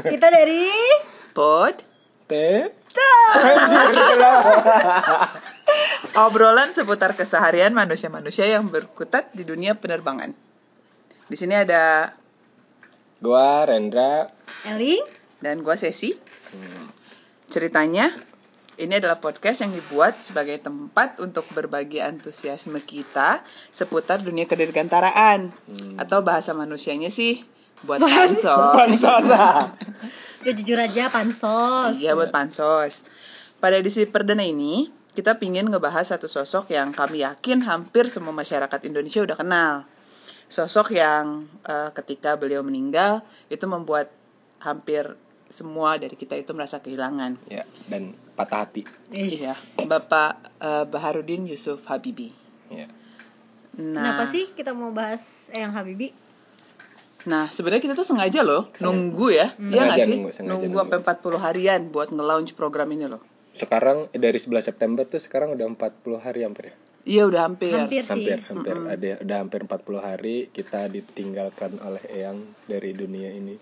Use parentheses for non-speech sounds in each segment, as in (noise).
Kita dari Pod Teh. (laughs) obrolan seputar keseharian manusia-manusia yang berkutat di dunia penerbangan. Di sini ada Gua Rendra. Eling. dan gua Sesi. Ceritanya ini adalah podcast yang dibuat sebagai tempat untuk berbagi antusiasme kita seputar dunia kedirgantaraan atau bahasa manusianya sih buat pansos. Pansosa. (laughs) Udah jujur aja pansos. Iya buat pansos. Pada edisi perdana ini kita pingin ngebahas satu sosok yang kami yakin hampir semua masyarakat Indonesia udah kenal. Sosok yang eh, ketika beliau meninggal itu membuat hampir semua dari kita itu merasa kehilangan. ya, dan patah hati. Iya, Bapak eh, Baharudin Yusuf Habibie. Ya. Nah, Kenapa sih kita mau bahas Eyang Habibi? Nah, sebenarnya kita tuh sengaja loh nunggu ya. Iya Sengaja nggak sih? nunggu, sengaja nunggu nunggu. sampai 40 harian buat nge-launch program ini loh. Sekarang dari 11 September tuh sekarang udah 40 hari hampir ya. Iya, udah hampir. Hampir sih. Hampir, hampir. Ada udah hampir 40 hari kita ditinggalkan oleh Eyang dari dunia ini.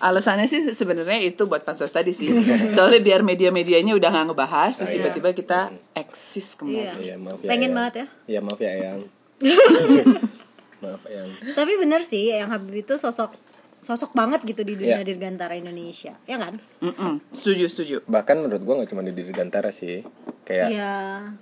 Alasannya sih sebenarnya itu buat pansos tadi sih. Soalnya biar media-medianya udah nggak ngebahas, terus Ah, iya. tiba-tiba kita eksis kembali. Iya. Iya, maaf ya. Pengen Eyang. banget ya. Iya, maaf ya Eyang. (laughs) maaf Eyang. Tapi bener sih Eyang Habibi itu sosok sosok banget gitu di dunia Iya. dirgantara Indonesia. Ya kan? Mm-mm, Setuju, setuju. Bahkan menurut gua nggak cuma di Dirgantara sih. Kayak Iya,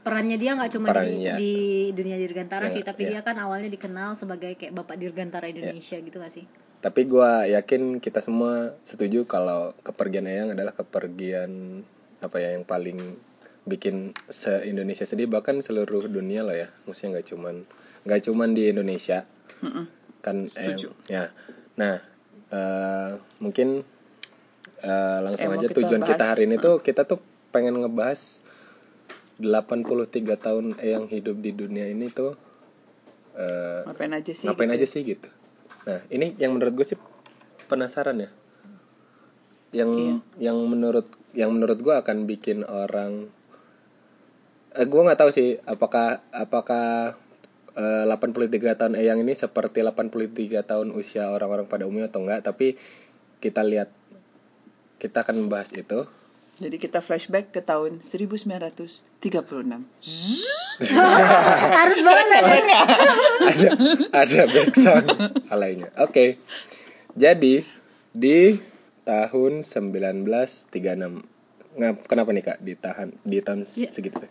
perannya dia nggak cuma di, Perannya. di dunia dirgantara Iya, sih, tapi iya. dia kan awalnya dikenal sebagai kayak bapak dirgantara Indonesia gitu gak sih? Tapi gua yakin kita semua setuju kalau kepergian Eyang adalah kepergian apa ya yang paling bikin se Indonesia sedih bahkan seluruh dunia lah ya. Maksudnya nggak cuman nggak cuman di Indonesia Mm-mm. kan Setuju. Eyang. Ya. Nah, eh, mungkin eh, langsung Eh, mau aja kita tujuan bahas. kita hari ini tuh kita tuh pengen ngebahas 83 tahun Eyang hidup di dunia ini tuh eh, Ngapain aja sih? ngapain gitu aja sih gitu nah ini yang menurut gue sih penasaran ya yang Iya. yang menurut yang menurut gue akan bikin orang eh, gue nggak tahu sih apakah apakah eh, 83 tahun Eyang ini seperti 83 tahun usia orang-orang pada umumnya atau enggak tapi kita lihat kita akan membahas itu Jadi kita flashback ke tahun 1936. (laughs) Harus banget ada. ada ada backsound alainya. Oke. Jadi di tahun 1936. Ngap, kenapa nih Kak ditahan di tahun Ya. segitu?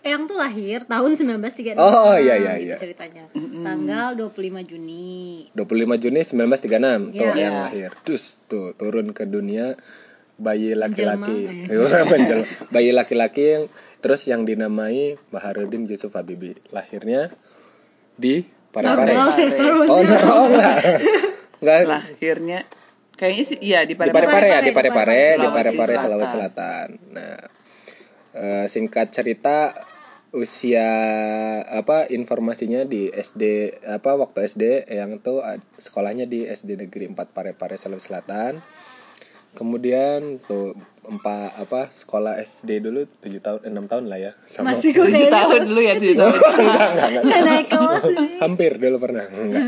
Eyang tuh lahir tahun 1936. Oh, iya, iya, gitu iya. ceritanya. Tanggal 25 Juni. 25 Juni 1936 tuh Iya. yang lahir. Terus tuh turun ke dunia bayi laki-laki. Menjelma. (laughs) Menjelma. bayi laki-laki yang terus yang dinamai Baharudin Yusuf Habibie. Lahirnya di Parepare. Oh, no, oh enggak. Enggak Lahirnya kayaknya sih iya di di Parepare. Ya, di Parepare, Parepare, di Parepare Selatan. Sulawesi Selatan. Nah, eh, singkat cerita usia apa informasinya di SD apa waktu SD yang tuh sekolahnya di SD Negeri 4 Parepare Sulawesi Selatan. Kemudian tuh empat apa sekolah SD dulu 7 tahun 6 tahun lah ya sama Masih Tujuh kuliah. tahun dulu ya, tujuh tahun. Nggak naik kelas (laughs) hampir dulu pernah enggak.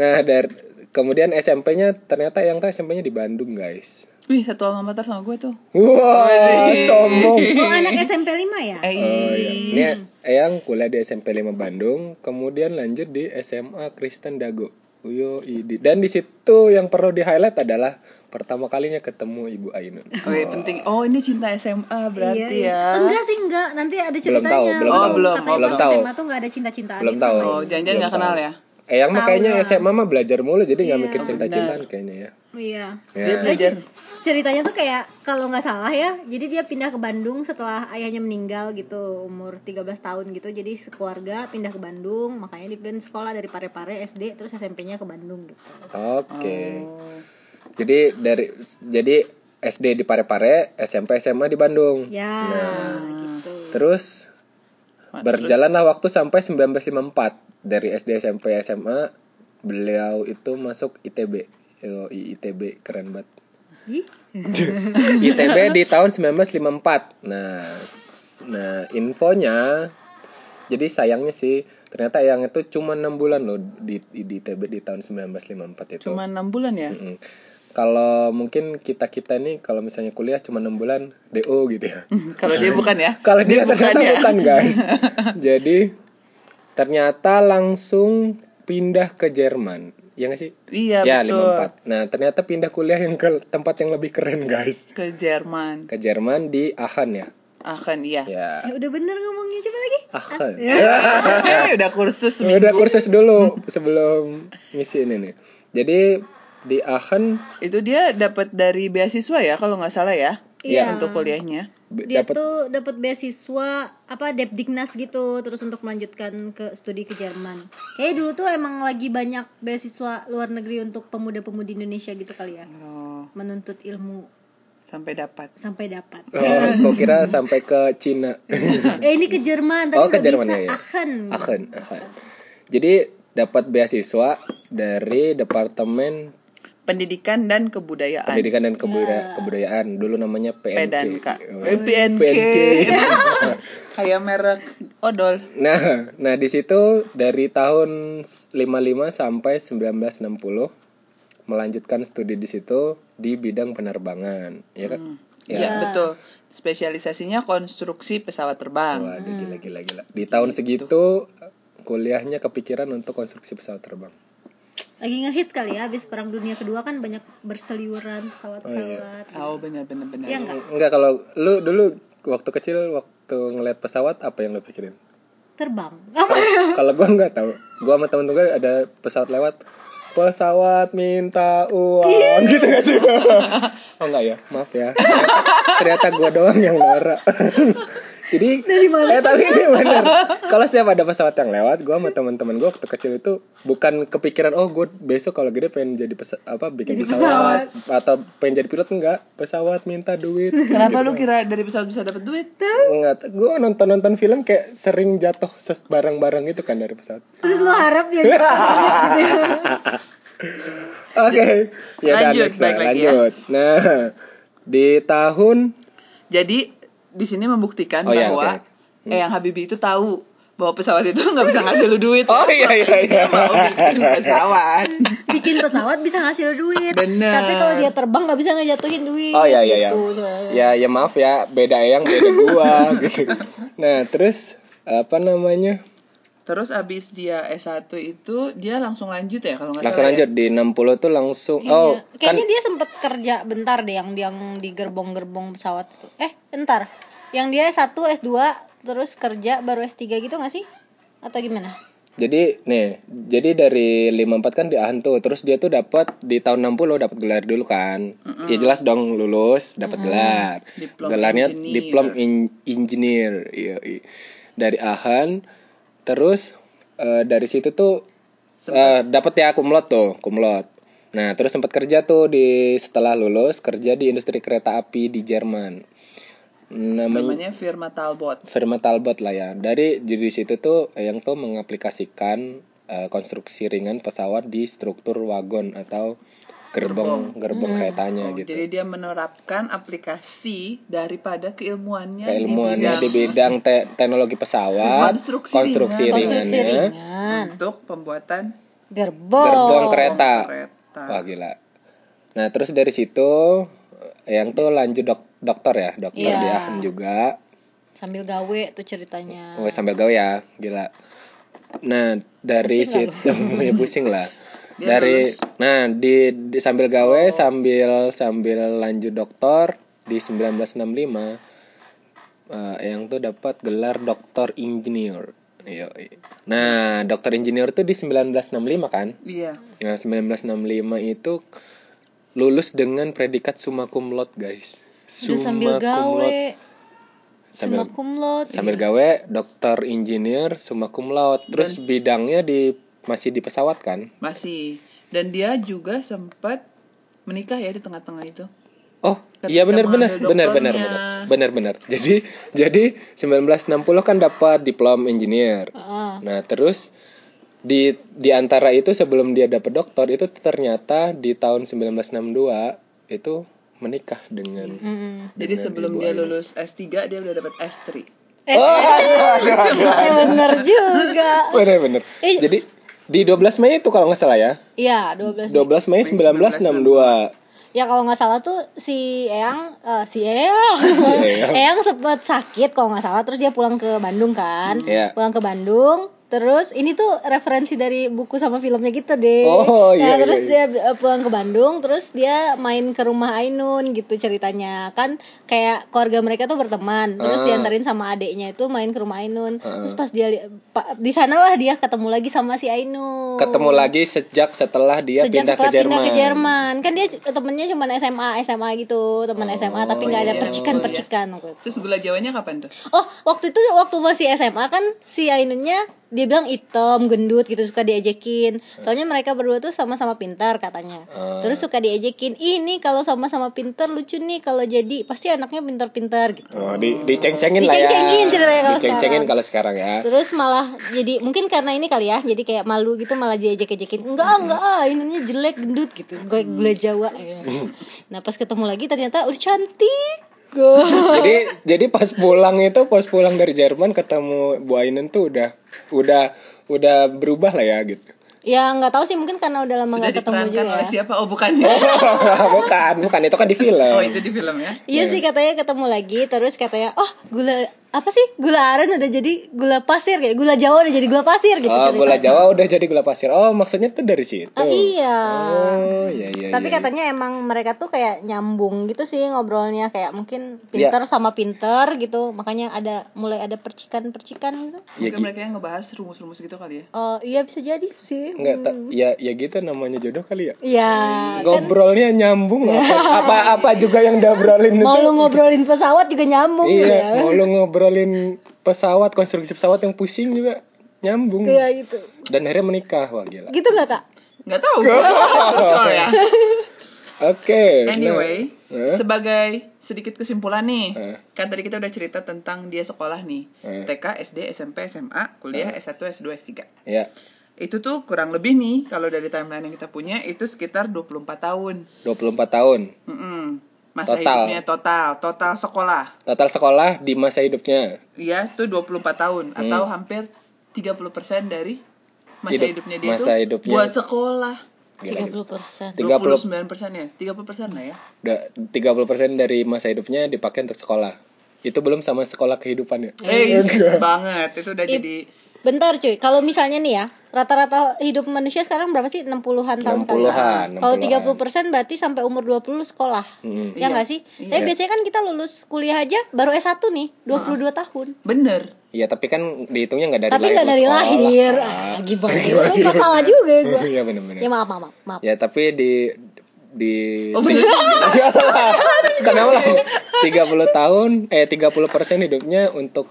Nah, dari kemudian SMP-nya ternyata yang tuh SMP-nya di Bandung, guys. Wih, satu alma mater sama gue tuh. Wah, sombong. Oh, anak SMP 5 ya? Eh, Oh iya. Ini Eyang kuliah di SMP 5 Bandang, kemudian lanjut di SMA Kristen Dago. Uyo, idi. Dan di situ yang perlu di highlight adalah pertama kalinya ketemu Ibu Ainun. Oh, iya, penting. Oh, ini cinta SMA berarti Iya, iya. ya. Enggak sih, enggak. Nanti ada Belum ceritanya. tahu, belum Oh, tahu. belum, Katanya oh, belum tahu. SMA tuh enggak ada cinta-cintaan Belum gitu tahu. Oh, jangan-jangan Belum nggak kenal ya? Eyang mah Tahu kayaknya lah. SMA mah belajar mulu jadi nggak Iya, mikir cinta-cintaan kayaknya ya. Iya. Ya. Dia belajar. Ceritanya tuh kayak kalau nggak salah ya, jadi dia pindah ke Bandung setelah ayahnya meninggal gitu, umur 13 tahun gitu. Jadi sekeluarga pindah ke Bandung, makanya dia pindah sekolah dari Parepare SD terus SMP-nya ke Bandung gitu. Oke. Oh. Jadi dari jadi SD di Parepare, SMP SMA di Bandung. Ya, Nah, gitu. Terus berjalanlah waktu sampai 1954 dari SD SMP SMA beliau itu masuk ITB. Yo, ITB keren banget. Ih, ITB di tahun 1954. Nah, nah infonya jadi sayangnya sih ternyata yang itu cuma enam bulan loh di, di ITB di tahun 1954 itu. Cuma enam bulan ya? Mm-mm. kalau mungkin kita kita nih kalau misalnya kuliah cuma enam bulan do gitu ya Kalau dia bukan ya? kalau dia ternyata ya? bukan guys (laughs) jadi ternyata langsung pindah ke Jerman ya nggak sih Iya, ya betul. 54 nah ternyata pindah kuliah yang ke tempat yang lebih keren guys Ke Jerman. ke Jerman di Aachen ya Akan iya. ya Ya udah bener ngomongnya coba lagi. Aachen Eh, (laughs) udah kursus seminggu. udah kursus dulu sebelum ngisi ini nih jadi di Aachen Itu dia dapat dari beasiswa ya kalau nggak salah ya. Iya. Untuk kuliahnya. Dia dapat tuh dapat beasiswa apa Depdiknas gitu terus untuk melanjutkan ke studi ke Jerman. Kayaknya dulu tuh emang lagi banyak beasiswa luar negeri untuk pemuda-pemudi Indonesia gitu kali ya. Oh, Menuntut ilmu sampai dapat. sampai dapat. oh gua kira sampai ke Cina (laughs) eh ini ke Jerman tadi Oh, ke Jerman, bisa ya, ya. Aachen. Aachen, Aachen. Jadi dapat beasiswa dari Departemen Pendidikan dan kebudayaan. Pendidikan dan Kebuda- Kebudayaan. Dulu namanya PNK. PDNK. Oh. Eh, PNK. PNK. (laughs) Kayak merek odol. Nah, nah di situ dari tahun 55 sampai 1960 melanjutkan studi di situ di bidang penerbangan, ya kan? Iya, betul. Spesialisasinya konstruksi pesawat terbang. Waduh, gila gila gila. Di tahun segitu kuliahnya kepikiran untuk konstruksi pesawat terbang. Lagi ngehits kali ya habis perang dunia kedua kan banyak berseliweran pesawat-pesawat. Oh, benar benar benar. Iya enggak? Enggak kalau lu dulu waktu kecil waktu ngeliat pesawat apa yang lu pikirin? Terbang. Apa? (laughs) Kalau gua nggak tahu, gua sama temen gue ada pesawat lewat, pesawat minta uang gitu gak sih? (laughs) oh enggak ya, maaf ya. (laughs) Ternyata gua doang yang norak. Jadi, eh tapi ini (laughs) bener. Kalau setiap ada pesawat yang lewat, gua sama teman-teman gua waktu kecil itu bukan kepikiran oh gue besok kalau gede pengen jadi pesa apa bikin Jadi pesawat, atau pengen jadi pilot enggak pesawat minta duit (laughs) Kenapa lu kira dari pesawat bisa dapat duit? Enggak, gue nonton nonton film kayak sering jatuh barang-barang gitu kan dari pesawat. Terus lo harap ya (laughs) Oke, ya udah, Lanjut, next baik lagi ya. lanjut. Nah, di tahun Jadi di sini membuktikan Oh, iya, bahwa oke. eh yang Habibi itu tahu bahwa pesawat itu (laughs) nggak bisa ngasih lu duit. Oh iya iya iya. Dia mau bikin pesawat. (laughs) bikin pesawat bisa ngasil duit. Bener. Tapi kalau dia terbang nggak bisa ngejatuhin duit. Oh iya iya iya. Gitu. Ya ya maaf ya, beda eyang beda gua (laughs) gitu. Nah, terus apa namanya? Terus abis dia S1 itu dia langsung lanjut ya kalau nggak Langsung salah. lanjut di 60 tuh langsung Iya. oh kan Kayaknya dia sempet kerja bentar deh yang yang di gerbong-gerbong pesawat itu. Eh, bentar. Yang dia S1, S2 terus kerja baru S3 gitu gak sih? Atau gimana? Jadi nih, jadi dari 54 kan di Ahan tuh, terus dia tuh dapat di tahun 60 dapat gelar dulu kan. Ya jelas dong lulus, dapat gelar. Diplom Gelarnya engineer. diplom in- engineer. Iya, iya. Dari Ahan terus eh, dari situ tuh eh, dapat ya kumlot tuh, kumlot. Nah, terus sempat kerja tuh di setelah lulus kerja di industri kereta api di Jerman. Namanya Namanya firma Talbot. firma Talbot lah ya. Dari jadi situ tuh yang tuh mengaplikasikan eh, konstruksi ringan pesawat di struktur wagon atau gerbong gerbong keretanya Oh, gitu. Jadi dia menerapkan aplikasi daripada keilmuannya Keilmuannya di di bidang bidang te- teknologi pesawat, Konstruksi konstruksi, ringan. Konstruksi ringannya, ringan. untuk pembuatan Gerbong. gerbong kereta. kereta. Wah gila. Nah terus dari situ yang tuh lanjut dok dokter ya, dokter Iya. di juga. Sambil gawe tuh ceritanya. Oh, sambil gawe ya, gila. Nah, dari Pusing situ (laughs) ya pusing lah. Dia dari lulus. nah di, di sambil gawe sambil sambil lanjut doktor di 1965 eh, yang tuh dapat gelar doktor engineer. Iya. iya. Nah, dokter engineer tuh di 1965 kan? Iya. Nah, 1965 itu lulus dengan predikat summa cum laude, guys. Udah sambil cum laude. gawe. Sambil- Summa cum laude. sambil gawe dokter engineer summa cum laude terus bidangnya di masih di pesawat kan Masih. Dan dia juga sempat menikah ya di tengah-tengah itu. oh Ketika iya benar benar benar benar benar benar jadi jadi 1960 kan dapat diplom engineer Heeh. nah terus di di antara itu sebelum dia dapat doktor itu ternyata di tahun 1962 itu menikah dengan Mm-mm. Jadi Dengan sebelum ibu dia lulus S3 dia udah dapat S3. Eh, eh, bener juga. benar benar Eh. jadi di 12 Mei itu kalau nggak salah ya? Iya, 12 12 Mei. 1962 ya kalau nggak salah tuh si Eyang eh, si Eyang. (laughs) Eyang. Eyang sempet sakit kalau nggak salah terus dia pulang ke Bandung kan. Iya. pulang ke Bandung terus ini tuh referensi dari buku sama filmnya gitu deh Oh, iya, Nah, terus iya, dia eh, pulang ke Bandung terus dia main ke rumah Ainun gitu ceritanya kan kayak keluarga mereka tuh berteman terus Ah. diantarin sama adeknya itu main ke rumah Ainun Ah. terus pas dia pa- di sanalah dia ketemu lagi sama si Ainun Ketemu lagi sejak setelah dia sejak pindah ke setelah Jerman. pindah ke Jerman kan dia temennya cuma SMA SMA gitu teman SMA tapi nggak ada iya, percikan oh, iya. percikan waktu itu. Terus gula jawanya kapan tuh? oh waktu itu waktu masih SMA kan si Ainunnya dia bilang hitam gendut gitu suka diejekin soalnya mereka berdua tuh sama-sama pintar katanya Ah. terus suka diejekin ini kalau sama-sama pintar lucu nih kalau jadi pasti anaknya pintar-pintar gitu Oh, di diceng-cengin lah ya. Diceng-cengin ceritanya kalau Diceng-cengin sekarang. kalau sekarang ya. Terus malah jadi mungkin karena ini kali ya, jadi kayak malu gitu malah diejek-ejekin. Enggak, ah, enggak ah, ininya jelek gendut gitu. Gue gula Jawa ya. Nah, pas ketemu lagi ternyata udah cantik. Jadi jadi pas pulang itu pas pulang dari Jerman ketemu Bu Ainun tuh udah udah udah berubah lah ya gitu. ya nggak tahu sih mungkin karena udah lama nggak ketemu juga oleh ya. siapa? Oh bukan. (laughs) bukan, bukan itu kan di film. Oh itu di film ya. Iya sih katanya ketemu lagi terus katanya oh gula apa sih gula aren udah jadi gula pasir kayak gula Jawa udah jadi gula pasir gitu. Oh, ceritanya. gula Jawa udah jadi gula pasir. Oh, maksudnya tuh dari situ. Ah, iya. Oh, iya iya. Tapi iya. katanya emang mereka tuh kayak nyambung gitu sih ngobrolnya kayak mungkin Iya. pinter sama pinter gitu makanya ada mulai ada percikan-percikan gitu. Ya, mereka yang ngebahas rumus-rumus gitu kali ya. Oh iya bisa jadi sih. Enggak, ta- ya ya gitu namanya jodoh kali ya. Iya. kan Ngobrolnya nyambung apa, apa apa juga yang diobrolin (laughs) mau itu. lu ngobrolin pesawat juga nyambung Iya, ya. mau lu ngobrolin pesawat, konstruksi pesawat yang pusing juga nyambung. Iya gitu. Dan akhirnya menikah, wah gila. Gitu nggak kak? Nggak tahu. Ya. Oke. nah, Anyway, eh? sebagai sedikit kesimpulan nih. Eh. Kan tadi kita udah cerita tentang dia sekolah nih. Eh. TK, SD, SMP, SMA, kuliah, S1, S2, S3. Ya, Itu tuh kurang lebih nih kalau dari timeline yang kita punya itu sekitar 24 tahun. 24 tahun. Mm-mm. Masa Total. hidupnya total, total sekolah. Total sekolah di masa hidupnya. Iya, itu 24 tahun Hmm. atau hampir 30% dari masa Hidup- hidupnya dia masa itu hidupnya. buat sekolah. Gila, Tiga gila. puluh persen. 30 29 persen ya, 30 persen lah ya. Udah 30% dari masa hidupnya dipakai untuk sekolah. Itu belum sama sekolah kehidupan ya. Eh, banget. Itu udah Ip. jadi Bentar cuy, kalau misalnya nih ya, rata-rata hidup manusia sekarang berapa sih? 60-an tahun kali. 60-an, Kalau 60-an. 30% berarti sampai umur 20 sekolah. Mm. Ya Iya, nggak sih? iya. Tapi biasanya kan kita lulus kuliah aja baru S1 nih, 22 tahun. bener. Iya, tapi kan dihitungnya nggak dari Tapi lahir. nggak ke dari sekolah. lahir. Ah. Ah, gimana? Gimana sih? Itu nggak salah juga (laughs) ya gua. Iya benar-benar. Ya maaf, maaf, maaf. Ya tapi di di Oh bener. (laughs) Kenapa lah? 30 tahun eh 30 persen hidupnya untuk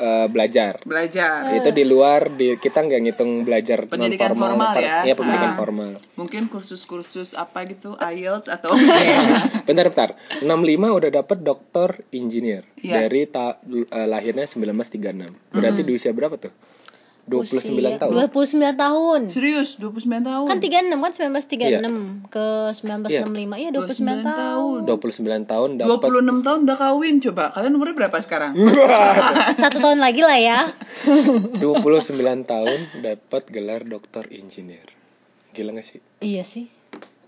eh, belajar. Belajar. Itu di luar di kita nggak ngitung belajar non Pendidikan formal, formal ya. Iya pendidikan Ah. formal. Mungkin kursus-kursus apa gitu, IELTS atau (laughs) bentar bentar. 65 udah dapet doktor engineer Iya. dari ta- eh, lahirnya 1936. Berarti di usia berapa tuh? 29 Usia- tahun. 29 tahun. serius 29 tahun. Kan 36 kan 1936 ke 1965. Iya, 29 tahun. 29 tahun dapat 26 tahun udah kawin coba. Kalian umurnya berapa sekarang? (laughs) Satu tahun lagi lah ya. (laughs) 29 tahun dapat gelar doktor engineer. Gila gak sih? iya sih.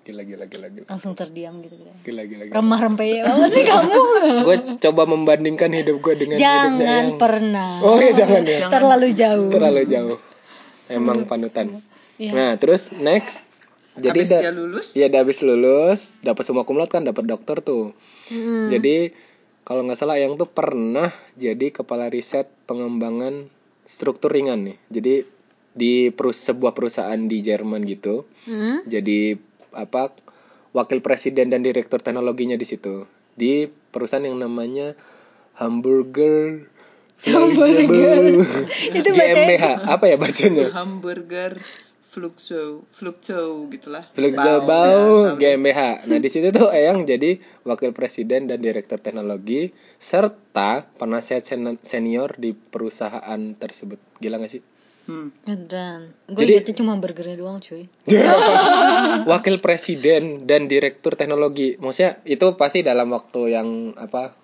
Gila gila gila gila. Langsung terdiam gitu. gitu. Gila gila gila. Remah rempey banget sih kamu. (laughs) gue coba membandingkan hidup gue dengan hidupnya Jangan yang pernah. Oh iya jangan ya. Terlalu jauh. Terlalu jauh. Emang panutan. Iya. Nah, terus next. Jadi Habis da- dia lulus, Iya, udah habis lulus, dapat semua kumlot kan, dapat dokter tuh. Mm. Jadi kalau nggak salah yang tuh pernah jadi kepala riset pengembangan struktur ringan nih. Jadi di perus- sebuah perusahaan di Jerman gitu. Hmm? Jadi apa wakil presiden dan direktur teknologinya di situ. Di perusahaan yang namanya Hamburger (laughs) Itu bacanya- GmbH. Apa ya bacanya? hamburger Fluxo, Fluxo gitulah. Flexible Bau, ya. GmbH. Nah di situ tuh Eyang jadi wakil presiden dan direktur teknologi serta penasihat sen- senior di perusahaan tersebut. Gila gak sih? Hmm. Dan gue Jadi- liatnya cuma burgernya doang cuy. (laughs) wakil presiden dan direktur teknologi. Maksudnya itu pasti dalam waktu yang apa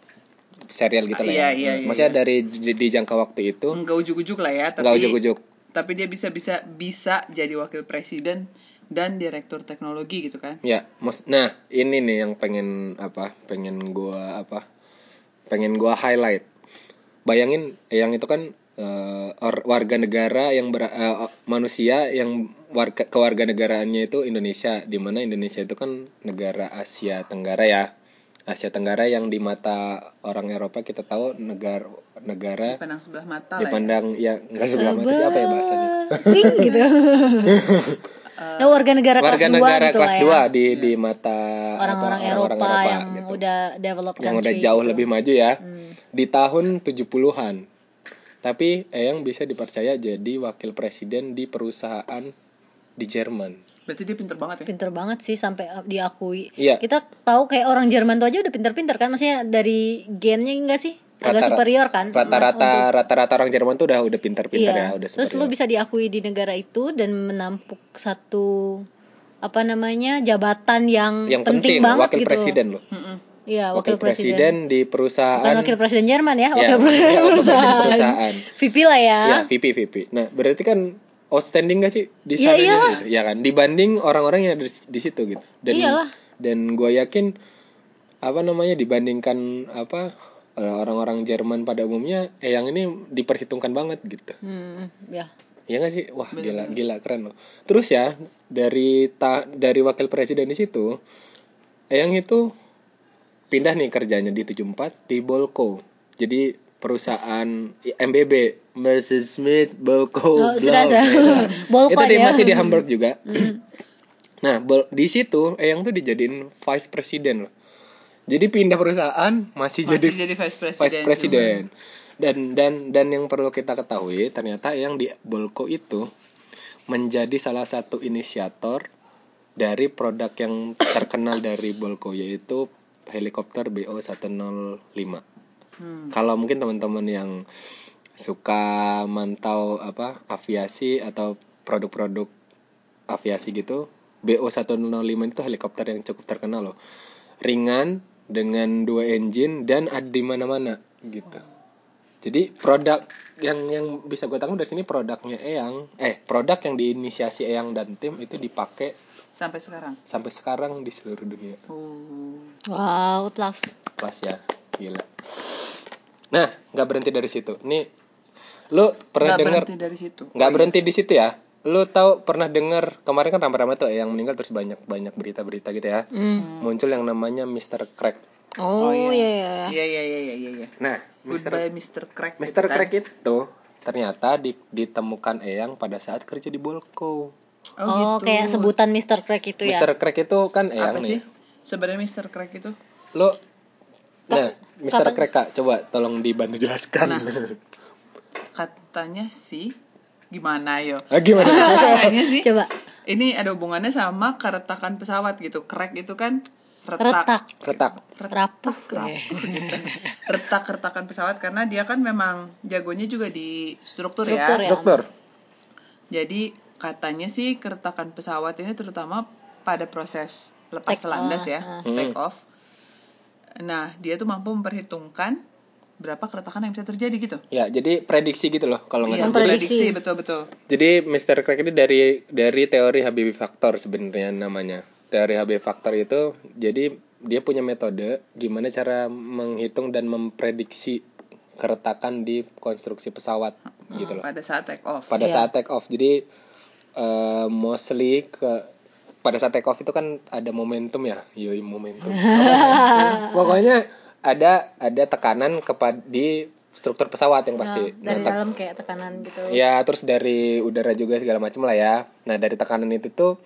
serial gitu lah ya. Iya, iya, iya, Maksudnya dari di, di jangka waktu itu Enggak ujuk-ujuk lah ya, tapi nggak ujuk-ujuk. tapi dia bisa bisa bisa jadi wakil presiden dan direktur teknologi gitu kan Ya, mus- nah ini nih yang pengen apa? Pengen gua apa? Pengen gua highlight. Bayangin yang itu kan eh, or- warga negara yang ber, eh, manusia yang warga kewarganegaraannya itu Indonesia, di mana Indonesia itu kan negara Asia Tenggara ya. Asia Tenggara yang di mata orang Eropa kita tahu negara negara dipandang sebelah mata lah ya. dipandang ya nggak sebelah mata sih apa ya bahasanya gitu. (laughs) Nah, warga negara kelas warga 2 negara gitu kelas ya. 2 di di mata Orang-orang Eropa, orang-orang yang gitu. udah develop yang udah country jauh gitu. lebih maju ya Hmm. di tahun 70-an tapi Eyang bisa dipercaya jadi wakil presiden di perusahaan di Jerman berarti dia pinter banget ya Pinter banget sih sampai diakui. Iya. Kita tahu kayak orang Jerman tuh aja udah pinter-pinter kan, maksudnya dari gennya enggak sih? Agak Rata- superior kan? rata-rata rata-rata orang Jerman tuh udah udah pintar-pintar Iya. ya udah Terus superior. lu bisa diakui di negara itu dan menampuk satu apa namanya jabatan yang, yang penting, penting banget wakil gitu. presiden loh Mm-mm. Iya, wakil, wakil, presiden. presiden. di perusahaan Bukan wakil presiden Jerman ya, ya, wakil iya, presiden wakil presiden perusahaan VP lah ya. ya VP VP nah berarti kan outstanding gak sih di Iya, sana iyalah. gitu ya kan dibanding orang-orang yang ada di, di situ gitu dan Iyalah. dan gue yakin apa namanya dibandingkan apa eh, orang-orang Jerman pada umumnya eh yang ini diperhitungkan banget gitu Hmm, ya. ya nggak sih wah gila gila keren loh terus ya dari ta dari wakil presiden di situ yang itu pindah nih kerjanya di 74 di Bolko jadi perusahaan MBB Mercedes Smith Bolko Oh, Block. sudah, sudah. Nah, Bolko itu (laughs) dia ya. masih di Hamburg juga nah Bol- di situ Eyang tuh dijadiin vice president loh jadi pindah perusahaan masih, Masih jadi jadi vice president vice president dan dan dan yang perlu kita ketahui ternyata yang di Bolko itu menjadi salah satu inisiator dari produk yang terkenal dari Bolko yaitu helikopter BO 105 Hmm. kalau mungkin teman-teman yang suka mantau apa aviasi atau produk-produk aviasi gitu BO 105 itu helikopter yang cukup terkenal loh. Ringan dengan dua engine dan ada di mana-mana gitu. Jadi produk yang yang bisa gue tanggung dari sini produknya Eyang eh produk yang diinisiasi Eyang dan tim itu dipakai sampai sekarang sampai sekarang di seluruh dunia oh. Wow, plus. kelas ya gila nah nggak berhenti dari situ nih lu pernah Nggak dengar berhenti dari situ nggak berhenti di situ ya lu tahu pernah dengar kemarin kan ramai-ramai tuh yang meninggal terus banyak banyak berita-berita gitu ya Hmm. muncul yang namanya Mr. Crack Oh, iya iya. iya. iya iya iya iya iya iya nah Mr. goodbye Mr. Crack Mr. gitu kan. Crack itu ternyata di- ditemukan Eyang pada saat kerja di Bolko oh, Oh, gitu. kayak sebutan Mr. Crack itu ya. Mr. Crack itu kan Eyang apa nih sih sebenarnya Mr. Crack itu lo nah Mr. Crack kak coba tolong dibantu jelaskan Nah. katanya sih gimana yo (laughs) ah, gimana (laughs) katanya sih Coba ini ada hubungannya sama keretakan pesawat gitu crack itu kan retak retak, retak rapuh. rapuh gitu. retak retakan pesawat karena dia kan memang jagonya juga di struktur, Struktur ya ya. dokter jadi katanya sih keretakan pesawat ini terutama pada proses lepas Take landas off, ya ah. take off. Nah dia tuh mampu memperhitungkan berapa keretakan yang bisa terjadi gitu. Ya jadi prediksi gitu loh kalau nggak Iya, salah. prediksi betul betul. Jadi Mr. Crack ini dari dari teori Habibie factor sebenarnya namanya. Teori Habibie factor itu jadi dia punya metode gimana cara menghitung dan memprediksi keretakan di konstruksi pesawat gitu loh. pada saat take off. Pada Iya. saat take off. Jadi eh, mostly ke pada saat take off itu kan ada momentum ya. Yoi momentum. (laughs) Pokoknya ada ada tekanan kepada di struktur pesawat yang pasti. Nah, dari Nah, dalam kayak tekanan gitu. ya terus dari udara juga segala macam lah ya. Nah dari tekanan itu tuh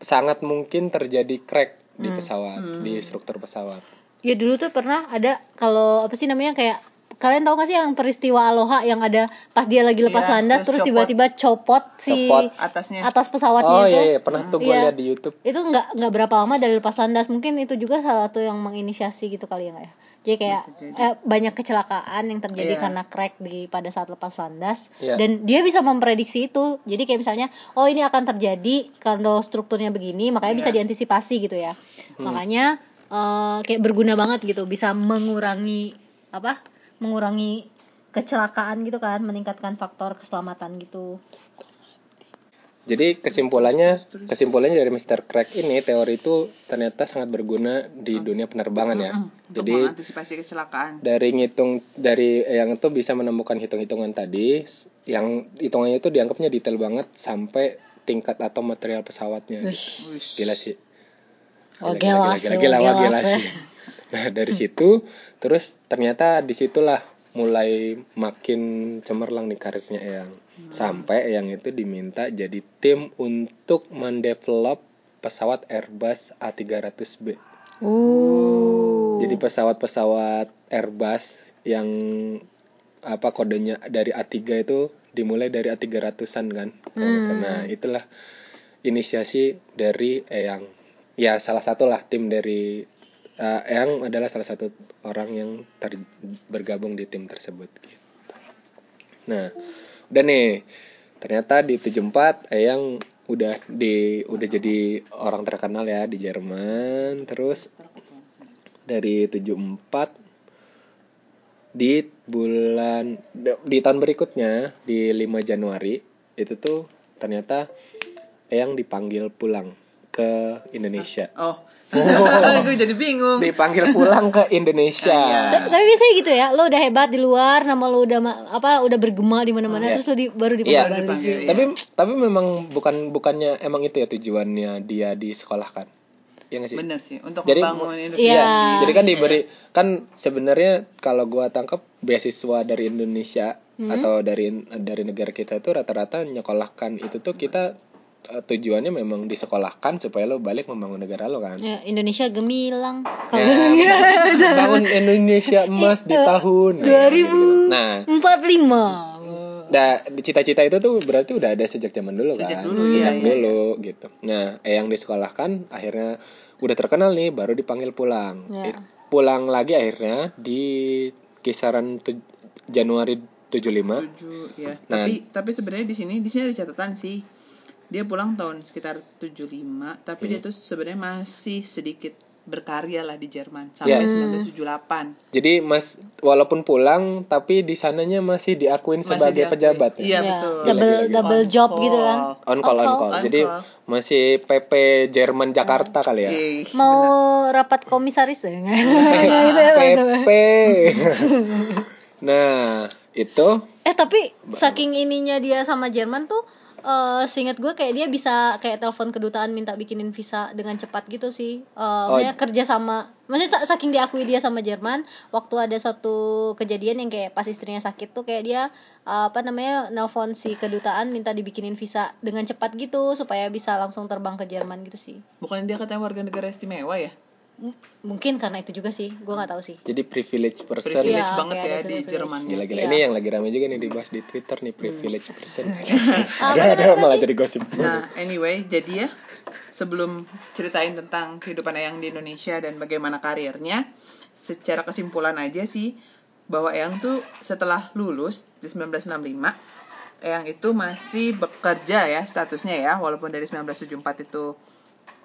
sangat mungkin terjadi crack di pesawat di struktur pesawat. Ya dulu tuh pernah ada kalau apa sih namanya kayak kalian tahu gak sih yang peristiwa Aloha yang ada pas dia lagi lepas Iya, landas terus terus copot. tiba-tiba copot si Copot. atasnya atas pesawatnya oh itu. iya, iya pernah tuh gue Iya. lihat di YouTube Itu nggak nggak berapa lama dari lepas landas mungkin itu juga salah satu yang menginisiasi gitu kali ya nggak ya. Jadi kayak jadi. eh, banyak kecelakaan yang terjadi Iya. karena crack di pada saat lepas landas Iya. dan dia bisa memprediksi itu. Jadi kayak misalnya oh ini akan terjadi kalau strukturnya begini makanya bisa Iya. diantisipasi gitu ya. Hmm. Makanya eh, kayak berguna banget gitu bisa mengurangi apa? Mengurangi kecelakaan gitu kan, meningkatkan faktor keselamatan gitu. Jadi kesimpulannya kesimpulannya dari Mr. Craig ini teori itu ternyata sangat berguna di dunia penerbangan ya. Mm, untuk Jadi mengantisipasi kecelakaan. dari ngitung dari yang itu bisa menemukan hitung-hitungan tadi yang hitungannya itu dianggapnya detail banget sampai tingkat atau material pesawatnya. Gila sih. Oh, Gila, gelas, gila, gila, oh, wah, gelas, gila ya. sih. (laughs) Nah dari situ terus ternyata di situlah mulai makin cemerlang nih karirnya Eyang. Sampai Eyang itu diminta jadi tim untuk mendevelop pesawat Airbus A300B. Uh. Jadi pesawat-pesawat Airbus yang apa kodenya dari A3 itu dimulai dari A300-an kan. salah. Nah, itulah inisiasi dari Eyang. Ya salah satu lah tim dari eh, Eyang adalah salah satu orang yang ter- bergabung di tim tersebut. gitu. Nah, udah nih. Ternyata di 74 Eyang udah di udah jadi orang terkenal ya di Jerman. Terus dari 74 di bulan di tahun berikutnya di 5 Januari itu tuh ternyata Eyang dipanggil pulang ke Indonesia. Oh, (laughs) gue jadi bingung. Dipanggil pulang ke Indonesia. Iya. Ta- Tapi biasanya gitu ya, lo udah hebat di luar, nama lo udah apa udah bergema di mana-mana, Iya. terus lo di- baru dipanggil balik. Dipanggil, iya. Tapi tapi memang bukan bukannya emang itu ya tujuannya dia disekolahkan. Ya nggak sih? Bener sih, untuk Jadi membangun industri. Iya. di Jadi kan Indonesia diberi kan sebenarnya kalau gua tangkap beasiswa dari Indonesia atau dari dari negara kita itu rata-rata nyekolahkan itu tuh kita eh, tujuannya memang disekolahkan supaya lo balik membangun negara lo kan. Ya, Indonesia gemilang. Ya, Kalau (laughs) membangun Indonesia emas di tahun 2000. Nah, 45. Nah, cita-cita itu tuh berarti udah ada sejak zaman dulu Sejak kan. dulu, sejak iya, iya, dulu gitu. Nah, eh, yang disekolahkan akhirnya udah terkenal nih baru dipanggil pulang. Ya. Pulang lagi akhirnya di kisaran Januari 75. tujuh ya. Nah. Tapi tapi sebenarnya di sini di sini ada catatan sih. Dia pulang tahun sekitar 75, tapi dia Hmm. tuh sebenarnya masih sedikit berkarya lah di Jerman Ya. sampai 1978. Jadi Mas walaupun pulang tapi di sananya masih diakuin Masih sebagai diakui. pejabat ya. Iya, Ya, betul. Double Gila, gila, double On job call. gitu kan. On call, on call. On Jadi call. masih PP Jerman Jakarta kali ya. Ih, Mau bener. rapat komisaris ya? (laughs) gitu ya, PP. (laughs) nah, itu Eh tapi saking ininya dia sama Jerman tuh eh seingat gue kayak dia bisa kayak telepon kedutaan minta bikinin visa dengan cepat gitu sih. Eh maksudnya kerja sama maksudnya sa- saking diakui dia sama Jerman waktu ada suatu kejadian yang kayak pas istrinya sakit tuh kayak dia eh, apa namanya nelpon si kedutaan minta dibikinin visa dengan cepat gitu supaya bisa langsung terbang ke Jerman gitu sih. Bukan dia katanya warga negara istimewa ya? Mungkin karena itu juga sih, gue nggak tahu sih. jadi privilege person. Privilege Iya, banget kayak ya di. Jerman. Gila-gila Iya. ini yang lagi rame juga nih dibahas di Twitter nih privilege person. Ah, (laughs) ada ada malah jadi gosip. Nah, anyway, jadi ya sebelum ceritain tentang kehidupan Eyang di Indonesia dan bagaimana karirnya, secara kesimpulan aja sih bahwa Eyang tuh setelah lulus di 1965, Eyang itu masih bekerja ya statusnya ya, walaupun dari 1974 itu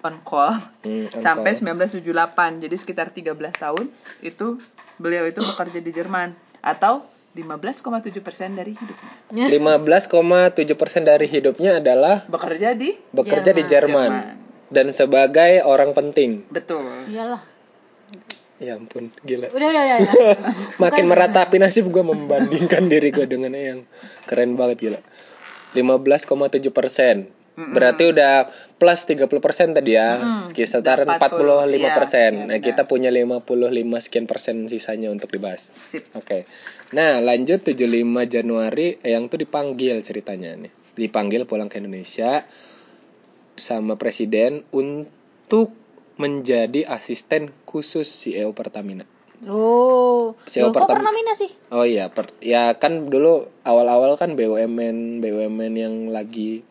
on call Hmm, (laughs) on sampai call. 1978. Jadi sekitar 13 tahun itu beliau itu bekerja di Jerman atau 15,7% dari hidupnya. 15,7 persen dari hidupnya adalah Bekerja di bekerja di Jerman. Jerman dan sebagai orang penting. betul. Iyalah. Ya ampun, gila. Udah udah udah. udah. (laughs) Makin meratapi nasib gue membandingkan diri gue dengan yang keren banget gila. 15,7 persen. Berarti udah plus 30 persen tadi ya. Sekitaran Udah 45 persen. iya, nah benar. kita punya 55 sekian persen sisanya untuk dibahas. Sip. Oke. Nah, lanjut 75 Januari yang tuh dipanggil ceritanya nih. Dipanggil pulang ke Indonesia sama presiden untuk menjadi asisten khusus CEO Pertamina. Oh, loh, kok pertama- Pertamina sih? Oh iya, per- ya kan dulu awal-awal kan BUMN BUMN yang lagi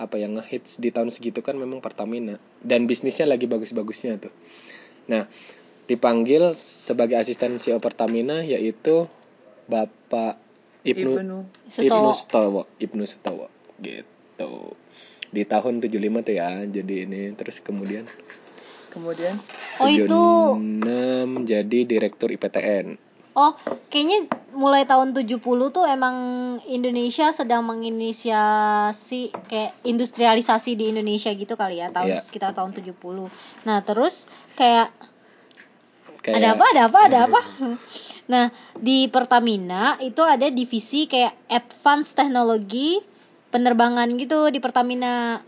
apa yang ngehits di tahun segitu kan memang Pertamina dan bisnisnya lagi bagus-bagusnya tuh. Nah, dipanggil sebagai asisten CEO Pertamina yaitu Bapak Ibnu Ibnu. Ibnu Sutowo. Ibnu Sutowo gitu. Di tahun 75 tuh ya. Jadi ini terus kemudian Kemudian Oh itu 76 jadi direktur IPTN. Oh, kayaknya mulai tahun 70 tuh emang Indonesia sedang menginisiasi kayak industrialisasi di Indonesia gitu kali ya, tahun Iya. sekitar tahun 70. Nah, terus kayak Kayak ada apa ada apa ada apa (laughs) nah di Pertamina itu ada divisi kayak advance teknologi penerbangan gitu di Pertamina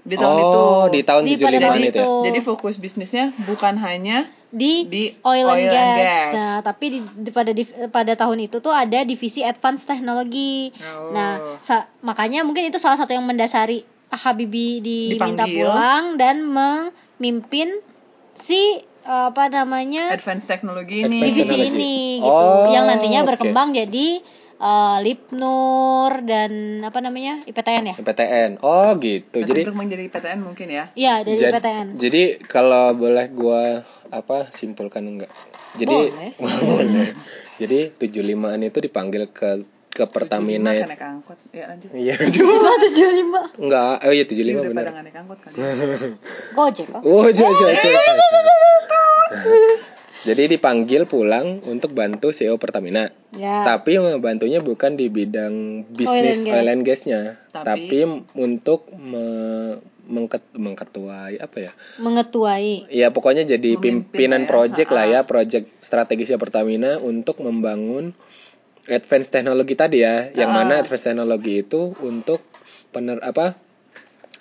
Di tahun oh, itu. di tahun Di 75 pada tahun itu ya. itu. Jadi fokus bisnisnya bukan hanya di, Di oil, and, oil and gas. gas. Nah, tapi di, di- pada div- pada tahun itu tuh ada divisi advance teknologi. Oh. Nah, sa- makanya mungkin itu salah satu yang mendasari Habibie diminta Dipanggil. pulang dan memimpin si apa namanya advance teknologi ini. divisi ini gitu Oh, yang nantinya berkembang jadi eh, Lipnur dan apa namanya IPTN ya PTN. Oh, gitu. Jadi Jadi berkembang jadi PTN mungkin ya. iya dari jad- IPTN Jadi kalau boleh gua apa simpulkan enggak? Jadi Boleh. (laughs) boleh. Jadi 75-an itu dipanggil ke ke Pertamina. 75 ya. kan naik angkot. Ya lanjut. Iya. (laughs) lima tujuh lima Enggak, oh iya 75 Ini udah pada benar. nggak naik angkot kan. (laughs) gojek kok Oh, jauh. Jadi dipanggil pulang untuk bantu CEO Pertamina. ya Tapi membantunya bukan di bidang bisnis Oil and gas. oil and gasnya, Tapi- tapi, untuk me- mengket- mengketuai apa ya? mengetuai Ya pokoknya jadi Memimpin pimpinan ya. project lah ya, Ha-ha. project strategisnya Pertamina untuk membangun advance teknologi tadi ya, yang Ha-ha. mana advance teknologi itu untuk pener apa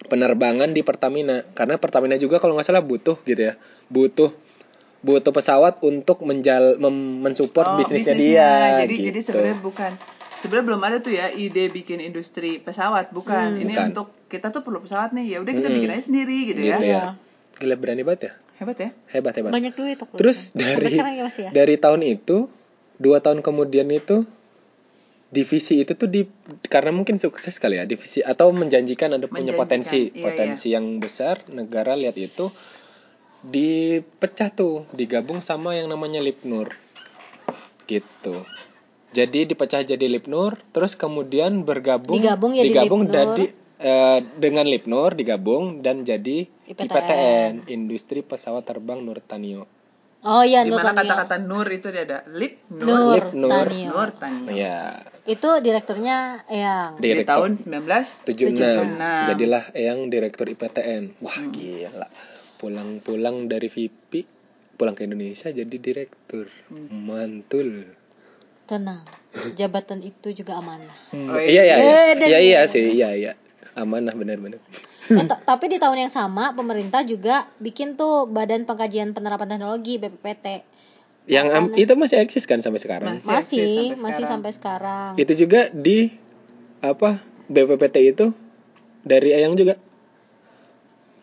penerbangan di Pertamina, karena Pertamina juga kalau nggak salah butuh gitu ya, butuh butuh pesawat untuk menjal mem- mensupport Oh, bisnisnya, dia. Jadi gitu. jadi sebenarnya bukan sebenarnya belum ada tuh ya ide bikin industri pesawat, bukan. Ini Bukan. untuk kita tuh perlu pesawat nih. Ya udah kita Mm-mm. bikin aja sendiri gitu, gitu ya. ya. Gila berani banget ya, Hebat ya. hebat hebat. banyak duit aku Terus dari ya ya dari tahun itu dua tahun kemudian itu divisi itu tuh di karena mungkin sukses kali ya divisi atau menjanjikan ada punya potensi iya, potensi yang besar negara lihat itu dipecah tuh digabung sama yang namanya Lipnur gitu jadi dipecah jadi Lipnur terus kemudian bergabung Digabung jadi digabung Lipnur. jadi eh, dengan Lipnur digabung dan jadi IPTN. IPTN Industri Pesawat Terbang Nurtanio oh iya Di mana Nurtanio. kata-kata nur itu dia ada lip Nur, nur Lip, Nur. Tanio. nur Tanio. ya itu direkturnya yang Di direktur tahun 19 76 76. jadilah Eyang direktur IPTN wah Hmm. gila pulang-pulang dari VIP pulang ke Indonesia jadi direktur. Hmm. mantul. Tenang jabatan itu juga amanah. Oh, iya iya iya. Eh, dan- iya iya. sih iya iya. Amanah benar-benar. Eh, ta- tapi di tahun yang sama pemerintah juga bikin tuh Badan Pengkajian Penerapan Teknologi BPPT yang am- itu masih eksis kan sampai sekarang? Masih. masih sampai masih sekarang. sampai sekarang. Itu juga di apa BPPT itu? Dari Eyang juga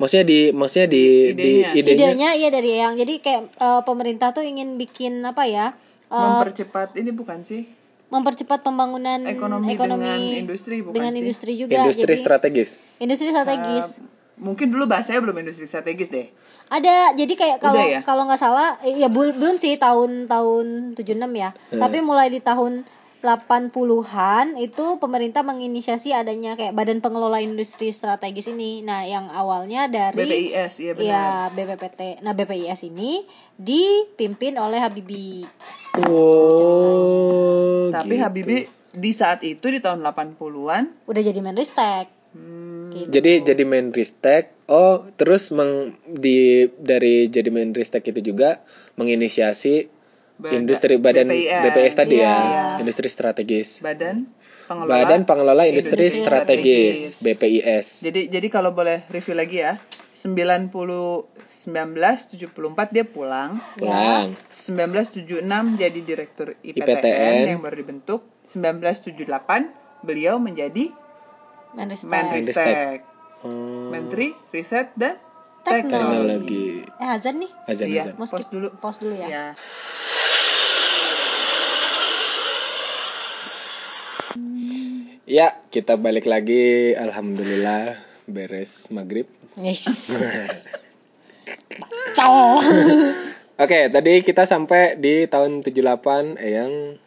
maksudnya di maksudnya di di Idenya. idenya, idenya iya dari yang jadi kayak eh, pemerintah tuh ingin bikin apa ya eh, mempercepat ini bukan sih mempercepat pembangunan ekonomi, dengan industri bukan dengan sih? industri juga industri jadi strategis industri strategis Uh, mungkin dulu bahasanya belum industri strategis deh. ada jadi kayak kalau ya? kalau nggak salah ya bul- belum sih tahun tahun 76 ya Hmm. tapi mulai di tahun 80-an itu pemerintah menginisiasi adanya kayak badan pengelola industri strategis ini nah yang awalnya dari BPIS iya benar. ya BPPT nah BPIS ini dipimpin oleh Habibie oh Tapi gitu. Habibie di saat itu di tahun 80-an udah jadi Menristek hmm, gitu. Jadi jadi Menristek. Oh, terus meng, di dari jadi Menristek itu juga menginisiasi Bada- industri badan BPIS. BPS, tadi Iya. ya, industri strategis. Badan pengelola Badan Pengelola Industri, Industri Strategis, Strategis. BPIS. Jadi jadi kalau boleh review lagi ya, 90 1974 dia pulang. Pulang. 1976 jadi direktur IPTN, IPTN. yang baru dibentuk. 1978 beliau menjadi Menristek Menristek, Oh, Menteri Riset dan Teknologi. teknologi. eh Hazan nih Azan Iya. azan. skip dulu. pause dulu ya Ya. Ya, kita balik lagi. Alhamdulillah beres maghrib. yes. (laughs) Oke, tadi kita sampai di tahun 78 Eyang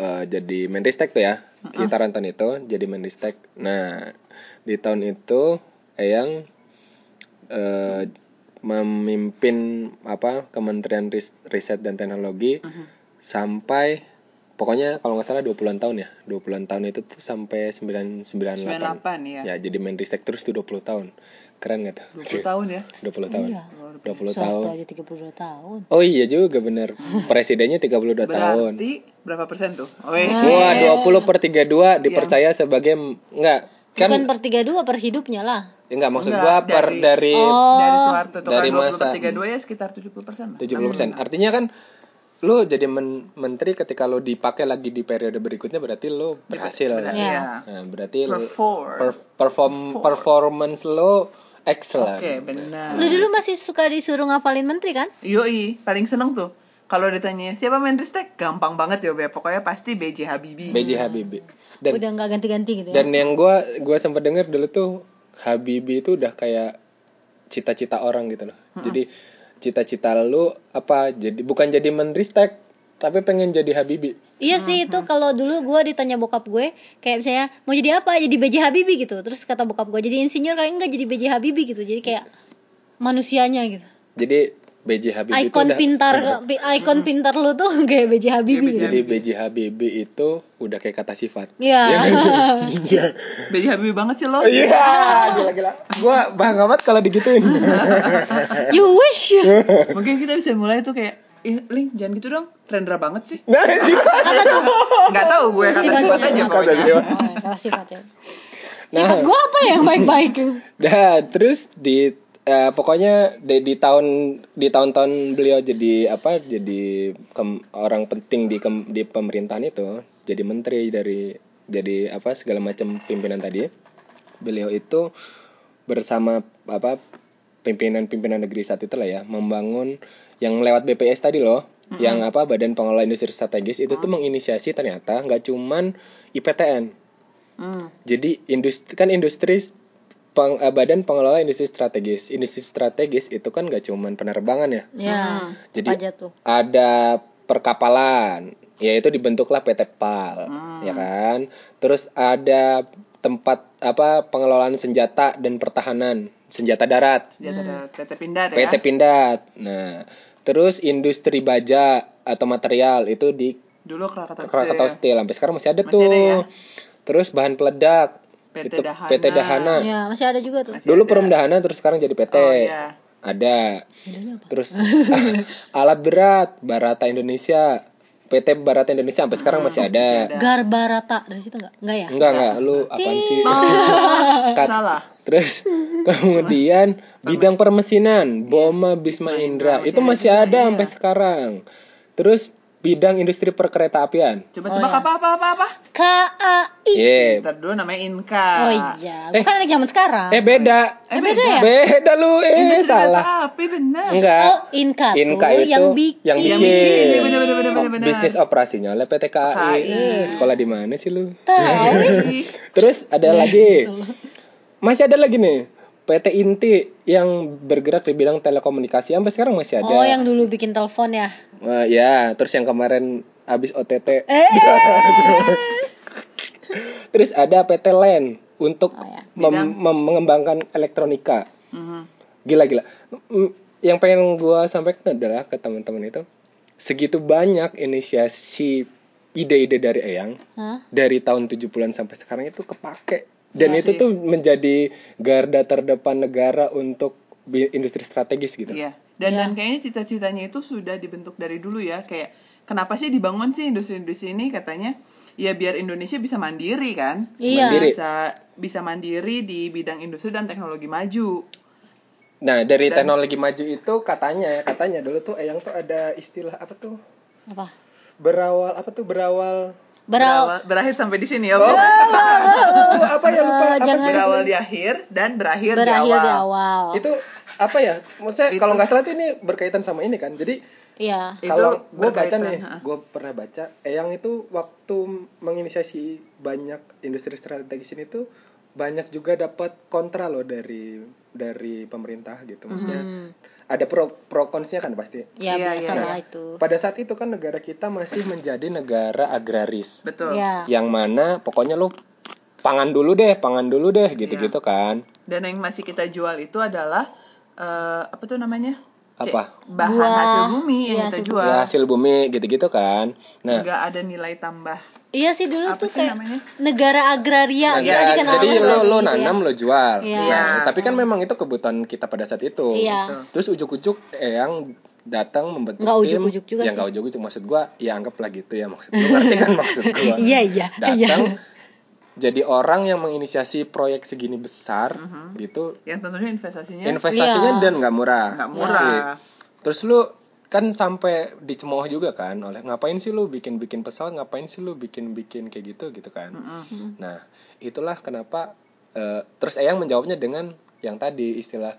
eh, jadi Menristek tuh ya. Kita Ranton itu jadi Menristek. Nah, di tahun itu Eyang eh, memimpin apa Kementerian Ris- Riset dan Teknologi sampai pokoknya kalau nggak salah 20-an tahun ya 20-an tahun itu tuh sampai 998 98 ya. ya jadi Menristek terus tuh 20 tahun keren gak tuh 20 tahun ya. 20 tahun Iya. 20 Soft tahun aja 32 tahun. oh iya juga bener (laughs) presidennya 32 tahun Berarti berapa persen tuh? Oh, iya. Wah, 20 per 32 dipercaya sebagai enggak kan Bukan per 32 per hidupnya lah. ya enggak maksud Enggak, gua per dari- dari Oh. Dari Soeharto tuh Dari kan 20 masa- per 32 ya sekitar 70 persen lah. 70%. Artinya kan lu jadi men- menteri ketika lu dipakai lagi di periode berikutnya berarti lu berhasil. Benar, Iya. ya. Nah, berarti lu Perform. per- perform performance lu excellent. Oke, benar. Lu dulu masih suka disuruh ngapalin menteri kan? Yoi, paling seneng tuh. Kalau ditanya siapa Menristek, gampang banget ya, Be. Pokoknya pasti BJ Habibie. BJ Habibie. Dan Udah nggak ganti-ganti gitu ya. dan yang gua gua sempat denger dulu tuh Habibie itu udah kayak cita-cita orang gitu loh. Jadi cita-cita lu apa? Jadi bukan jadi menristek tapi pengen jadi Habibie. Iya sih itu kalau dulu gue ditanya bokap gue kayak misalnya mau jadi apa? Jadi BJ Habibie gitu. Terus kata bokap gue jadi insinyur kali enggak jadi BJ Habibie gitu. Jadi kayak manusianya gitu. Jadi BJ Habibie itu ikon udah pintar (laughs) pi- ikon pintar lu tuh (laughs) kayak BJ Habibie gitu Jadi BJ Habibie itu udah kayak kata sifat. Iya (laughs) Iya. BJ Habibie banget sih lo. Iya, gila-gila. Gua bangga banget kalau digituin. you wish Mungkin kita bisa mulai tuh kayak Ih, Ling, jangan gitu dong. Rendra banget sih. nah, sifat. Nggak tahu gue kata sifat aja Kata pokoknya. sifat. Oh, kalau sifatnya Nah. sifat gue apa yang baik-baik Nah, terus di eh, pokoknya di, di tahun di tahun-tahun beliau jadi apa? Jadi kem- orang penting di kem- di pemerintahan itu, jadi menteri dari jadi apa segala macam pimpinan tadi. Beliau itu bersama apa pimpinan-pimpinan negeri saat itu lah ya membangun yang lewat BPS tadi loh yang apa Badan Pengelola Industri Strategis itu tuh menginisiasi ternyata nggak cuman IPTN Hmm. jadi industri kan industri peng- eh, Badan Pengelola Industri Strategis. Industri strategis itu kan nggak cuman penerbangan ya? Ya Jadi- apa aja tuh? ada perkapalan yaitu dibentuklah PT PAL Hmm. ya kan? Terus ada tempat apa pengelolaan senjata dan pertahanan senjata darat. Senjata darat PT Pindad ya. PT Pindad. Nah terus industri baja atau material itu di Dulu Krakatau Krakatau Steel. Steel sampai sekarang masih ada Masih tuh. ada ya? terus bahan peledak PT itu Dahana. PT Dahana. Ya masih ada juga tuh. Masih dulu ada. Perum Dahana terus sekarang jadi PT Oh iya. ada. Terus (laughs) alat berat Barata Indonesia. PT Barata Indonesia sampai sekarang masih ada. Garbarata dari situ nggak? Nggak ya? Enggak enggak lu apaan sih? Cut. (laughs) Salah. terus (laughs) kemudian bidang permesinan Boma Bisma Indra. Indra, itu masih ada, ada iya. sampai sekarang. Terus bidang industri perkereta apian Coba Oh, tebak iya. apa apa apa apa. KAI yeah. Ntar dulu namanya Inka. oh iya gue kan anak zaman sekarang eh beda Eh, beda ya? beda lu eh Industri salah kereta api bener. enggak oh Inka, Inka tuh itu yang bikin yang Yang bikin. bikin, iya, bener, bener, bener, bener. bisnis operasinya oleh PT KAI. KAI. Eh, sekolah di mana sih lu? tahu (laughs) Terus ada lagi. Masih ada lagi nih. PT Inti yang bergerak di bidang telekomunikasi sampai sekarang masih ada. oh yang dulu bikin telepon ya Wah, ya, terus yang kemarin habis OTT. eh (laughs) Terus ada PT LEN untuk Oh, ya. mem- mem- mengembangkan elektronika. mhm. Gila gila. Mm, Yang pengen gua sampaikan adalah ke teman-teman itu segitu banyak inisiasi ide-ide dari Eyang Hah? dari tahun 70-an sampai sekarang itu kepake dan Iya itu sih. tuh menjadi garda terdepan negara untuk industri strategis gitu. Iya. Dan Iya. dan kayaknya cita-citanya itu sudah dibentuk dari dulu ya. Kayak kenapa sih dibangun sih industri-industri ini katanya ya biar Indonesia bisa mandiri kan. Iya. Mandiri. Bisa bisa mandiri di bidang industri dan teknologi maju. Nah, dari Dan- teknologi maju itu katanya katanya dulu tuh Eyang tuh ada istilah apa tuh? apa Berawal apa tuh berawal berawal Berawal- berakhir sampai di sini ya. Oh, apa ya lupa apa jangan- berawal di akhir dan berakhir, berakhir di di awal. awal Itu apa ya? Maksudnya Itu- kalau nggak salah tuh ini berkaitan sama ini kan. Jadi iya Itu kalau gue baca nih, gue pernah baca, Eyang itu waktu menginisiasi banyak industri strategis ini tuh banyak juga dapat kontra loh dari dari pemerintah gitu. Maksudnya Hmm. ada pro pro consnya kan pasti. ya Iya, biasa iya. lah itu Pada saat itu kan negara kita masih menjadi negara agraris. Betul. ya Yang mana pokoknya lu pangan dulu deh, pangan dulu deh gitu-gitu kan. Dan yang masih kita jual itu adalah eh, apa tuh namanya? apa bahan Buah, hasil bumi yang iya, kita hasil jual ya hasil bumi gitu-gitu kan nah nggak ada nilai tambah Iya sih dulu Apa tuh sih kayak namanya? negara agraria Nah, gitu ya, dikenalnya jadi lo lo gitu ya. nanam lo jual. Iya. Nah, Iya. tapi kan memang itu kebutuhan kita pada saat itu. Iya. Betul. Terus ujuk-ujuk yang datang membentuk Nggak tim ujuk-ujuk juga yang sih. nggak ujuk-ujuk maksud gua ya anggaplah gitu ya maksud ngerti kan maksud (laughs) gua Iya iya. iya. datang jadi orang yang menginisiasi proyek segini besar Mhm. gitu yang tentunya investasinya investasinya Iya. dan nggak murah nggak pasti. murah terus lu kan sampai dicemooh juga kan oleh ngapain sih lu bikin bikin pesawat ngapain sih lu bikin bikin kayak gitu gitu kan Mm-mm. Nah, itulah kenapa eh, terus Eyang menjawabnya dengan yang tadi istilah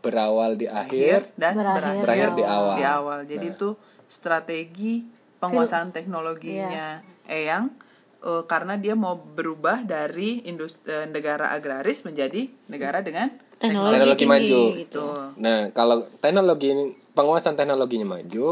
berawal di akhir. akhir dan Berakhir Berakhir di awal. di awal jadi Nah. itu strategi penguasaan teknologinya Eyang eh, karena dia mau berubah dari industri negara agraris menjadi negara dengan Teknologi, Teknologi tinggi maju. gitu. Nah, kalau teknologi penguasaan teknologinya maju,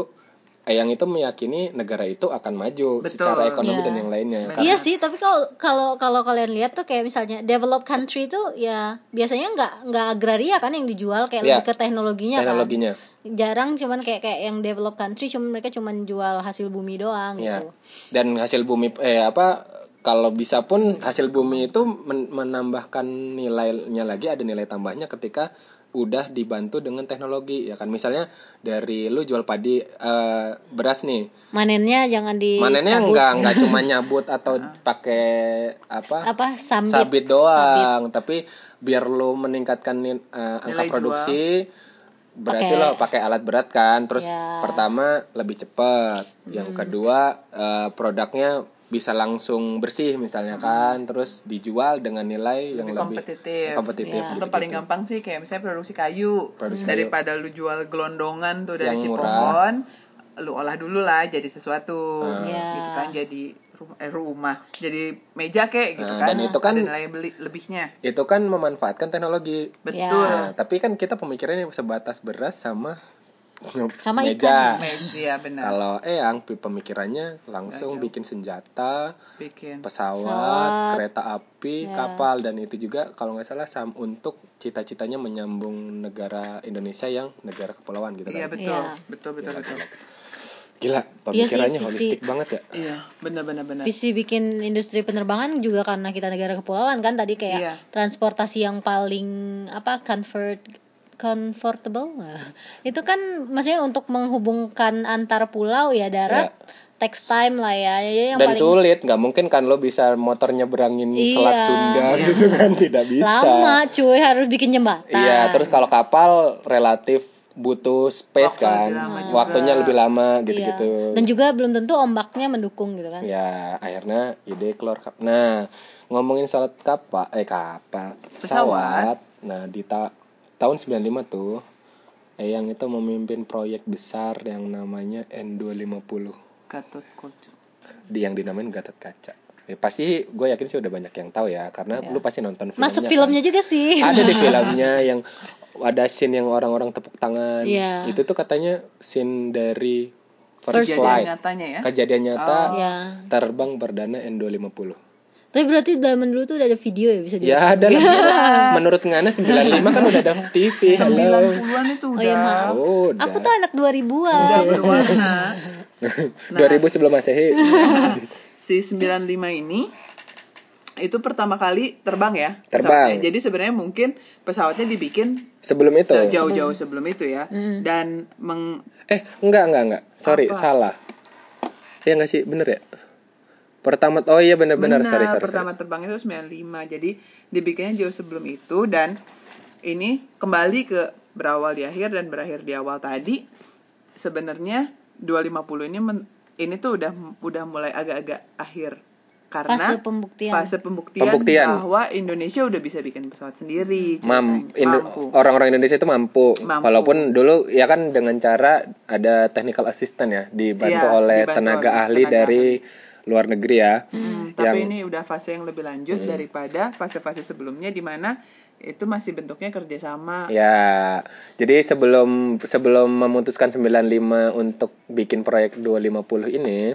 Eyang itu meyakini negara itu akan maju Betul. secara ekonomi Iya. dan yang lainnya. Benar. Karena- Iya sih, tapi kalau kalau kalau kalian lihat tuh kayak misalnya developed country itu ya biasanya nggak nggak agraria kan yang dijual kayak Iya. lebih ke teknologinya, teknologinya. kan. Jarang cuman kayak kayak yang developed country cuman mereka cuman jual hasil bumi doang Iya. gitu. Dan hasil bumi eh apa kalau bisa pun hasil bumi itu men- menambahkan nilainya lagi ada nilai tambahnya ketika udah dibantu dengan teknologi ya kan? Misalnya dari lu jual padi eh, beras nih. Manennya jangan di manennya cabut. enggak enggak cuma (laughs) nyabut atau pakai apa? Apa sambit. sabit doang. Tapi biar lu meningkatkan nin- eh, angka Nilai produksi berarti Pakai- lo pakai alat berat kan? Terus Ya. pertama lebih cepat. Yang kedua eh, produknya bisa langsung bersih misalnya kan terus dijual dengan nilai yang lebih lebih kompetitif. kompetitif Ya. gitu, Atau paling gampang sih kayak misalnya produksi kayu. Produksi Daripada lu jual gelondongan tuh dari Yang si murah. pohon, lu olah dulu lah jadi sesuatu. Ya. Gitu kan jadi rumah, eh, rumah. Jadi meja kek gitu Nah, kan. dan itu kan- ada nilai beli lebihnya. itu kan memanfaatkan teknologi Betul. Nah, tapi kan kita pemikirannya sebatas beras sama Sama meja. ikan. Iya benar. Kalau Eyang pi- pemikirannya langsung Nggak jauh. bikin senjata, Bikin. pesawat, Pesawat. kereta api, Ya. kapal dan itu juga kalau nggak salah sam untuk cita-citanya menyambung negara Indonesia yang negara kepulauan gitu Iya kan. betul. Iya. Betul betul Gila, betul. gila. Gila, pemikirannya visi. holistik banget ya. Iya, benar benar benar. Visi bikin industri penerbangan juga karena kita negara kepulauan kan tadi kayak Iya. transportasi yang paling apa comfort comfortable itu kan maksudnya untuk menghubungkan antar pulau ya darat text time lah ya Jadi yang Dan paling sulit, nggak mungkin kan lo bisa motor nyeberangin Iya. selat Sunda (laughs) gitu kan tidak bisa. lama cuy harus bikin jembatan Iya, terus kalau kapal relatif butuh space Waktu kan, lebih juga. waktunya lebih lama Iya. gitu-gitu. dan juga belum tentu ombaknya mendukung gitu kan Ya, akhirnya ide keluar kap. Nah, ngomongin soal kapal, eh kapal, Pesawat. pesawat. Nah, di ta- tahun 95 tuh Eyang itu memimpin proyek besar yang namanya N250 Gatot Koco. di yang dinamain Gatot Kaca. Ya, pasti gue yakin sih udah banyak yang tahu ya karena Iya. lu pasti nonton filmnya. masuk kan. filmnya juga sih Ada di (laughs) filmnya yang ada scene yang orang-orang tepuk tangan. Iya. Itu tuh katanya scene dari First Kejadian Flight. nyatanya ya. Kejadian nyata ya terbang perdana N250. Tapi berarti zaman dulu tuh udah ada video ya bisa Ya dilihat? ada lah. (laughs) Menurut Ngana 95 kan udah ada TV. Halo. 90-an itu Oh, iya, udah maaf. Oh, udah. aku tuh anak 2000-an udah berwarna. (laughs) 2000 sebelum Masehi. (laughs) si 95 ini itu pertama kali terbang ya Terbang. pesawatnya. Jadi sebenarnya mungkin pesawatnya dibikin Sebelum itu. jauh-jauh sebelum itu ya. Mm. Dan meng Eh, enggak, enggak, enggak. Sorry, Apa? salah. Iya enggak sih? Bener ya? Pertama Oh iya bener-bener. benar, Sorry, sorry, pertama sorry. terbang itu 95. Jadi dibikinnya jauh sebelum itu dan ini kembali ke berawal di akhir dan berakhir di awal tadi. Sebenarnya 250 ini men- ini tuh udah udah mulai agak-agak akhir karena fase pembuktian fase pembuktian, Pembuktian. bahwa Indonesia udah bisa bikin pesawat sendiri Mam. Indo- mampu orang-orang Indonesia itu mampu. Mampu. Walaupun dulu ya kan dengan cara ada technical assistant ya, dibantu Iya, oleh dibantu tenaga oleh ahli tenaga dari luar negeri ya. Hmm, yang- tapi ini udah fase yang lebih lanjut daripada fase-fase sebelumnya di mana itu masih bentuknya kerjasama Ya, jadi sebelum sebelum memutuskan 95 untuk bikin proyek 250 ini,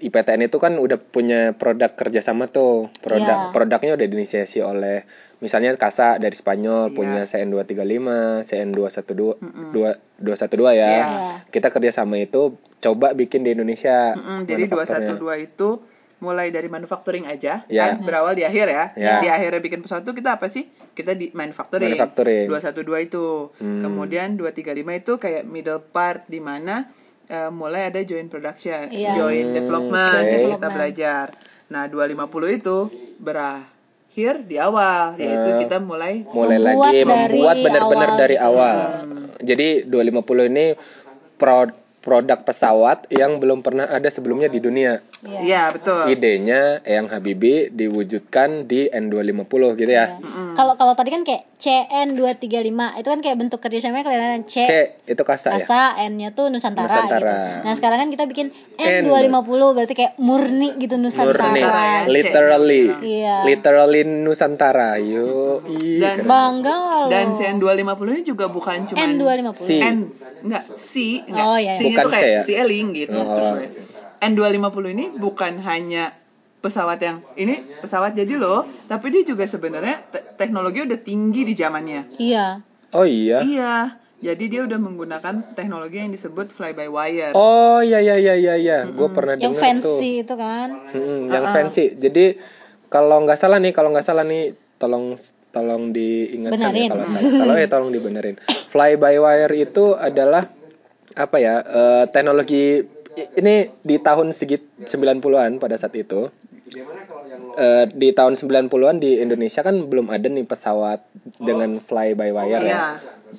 IPTN itu kan udah punya produk kerjasama tuh, produk Ya. produknya udah diinisiasi oleh misalnya Kasa dari Spanyol Iya. punya CN235, CN212 dua- 212 ya. Iya. Kita kerjasama itu coba bikin di Indonesia. Mm-mm, jadi manufakturnya. 212 itu mulai dari manufacturing aja Ya. kan berawal di akhir ya. Ya. Di akhirnya bikin pesawat itu kita apa sih? Kita di manufacturing. Manufacturing. 212 itu. Hmm. Kemudian 235 itu kayak middle part di mana eh, mulai ada joint production, Iya. joint Hmm, development yang kita belajar. Nah, 250 itu berakhir di awal yaitu Eh, kita mulai mulai Membuat lagi dari membuat benar-benar dari awal. Jadi 250 ini pro- produk pesawat yang belum pernah ada sebelumnya di dunia. Iya. Iya, betul. Idenya Eyang Habibie diwujudkan di N250 gitu ya. Kalau kalau tadi kan kayak CN235 itu kan kayak bentuk kerjasamanya kelihatan C, C itu kasa ya. Kasa, N-nya tuh Nusantara, Nusantara. gitu. Nah, sekarang kan kita bikin N. N250 berarti kayak murni gitu Nusantara. Murni, ya. literally, Iya. literally Nusantara. Yo, ih, Dan- keren. Bangga loh. Dan CN250 ini juga bukan cuma N250. Si. N enggak C enggak. Oh, iya, iya. C Bukan itu kayak C ya? si Eling gitu Oh. Maksudnya. N250 ini bukan hanya pesawat yang ini pesawat jadi loh, tapi dia juga sebenarnya te- teknologi udah tinggi di zamannya. Iya. Oh iya. Iya. Jadi dia udah menggunakan teknologi yang disebut fly by wire. Oh iya iya iya iya iya. Gue pernah Yang dengar tuh. fancy itu kan. Mm-mm, yang Uh-uh. fancy. Jadi kalau nggak salah nih, kalau nggak salah nih, tolong tolong diingatkan Benerin. ya kalau salah. Kalau ya tolong dibenerin. Fly by wire itu adalah apa ya? eh, teknologi ini di tahun segit 90-an pada saat itu. Eh, di tahun 90-an di Indonesia kan belum ada nih pesawat dengan fly by wire Iya. ya.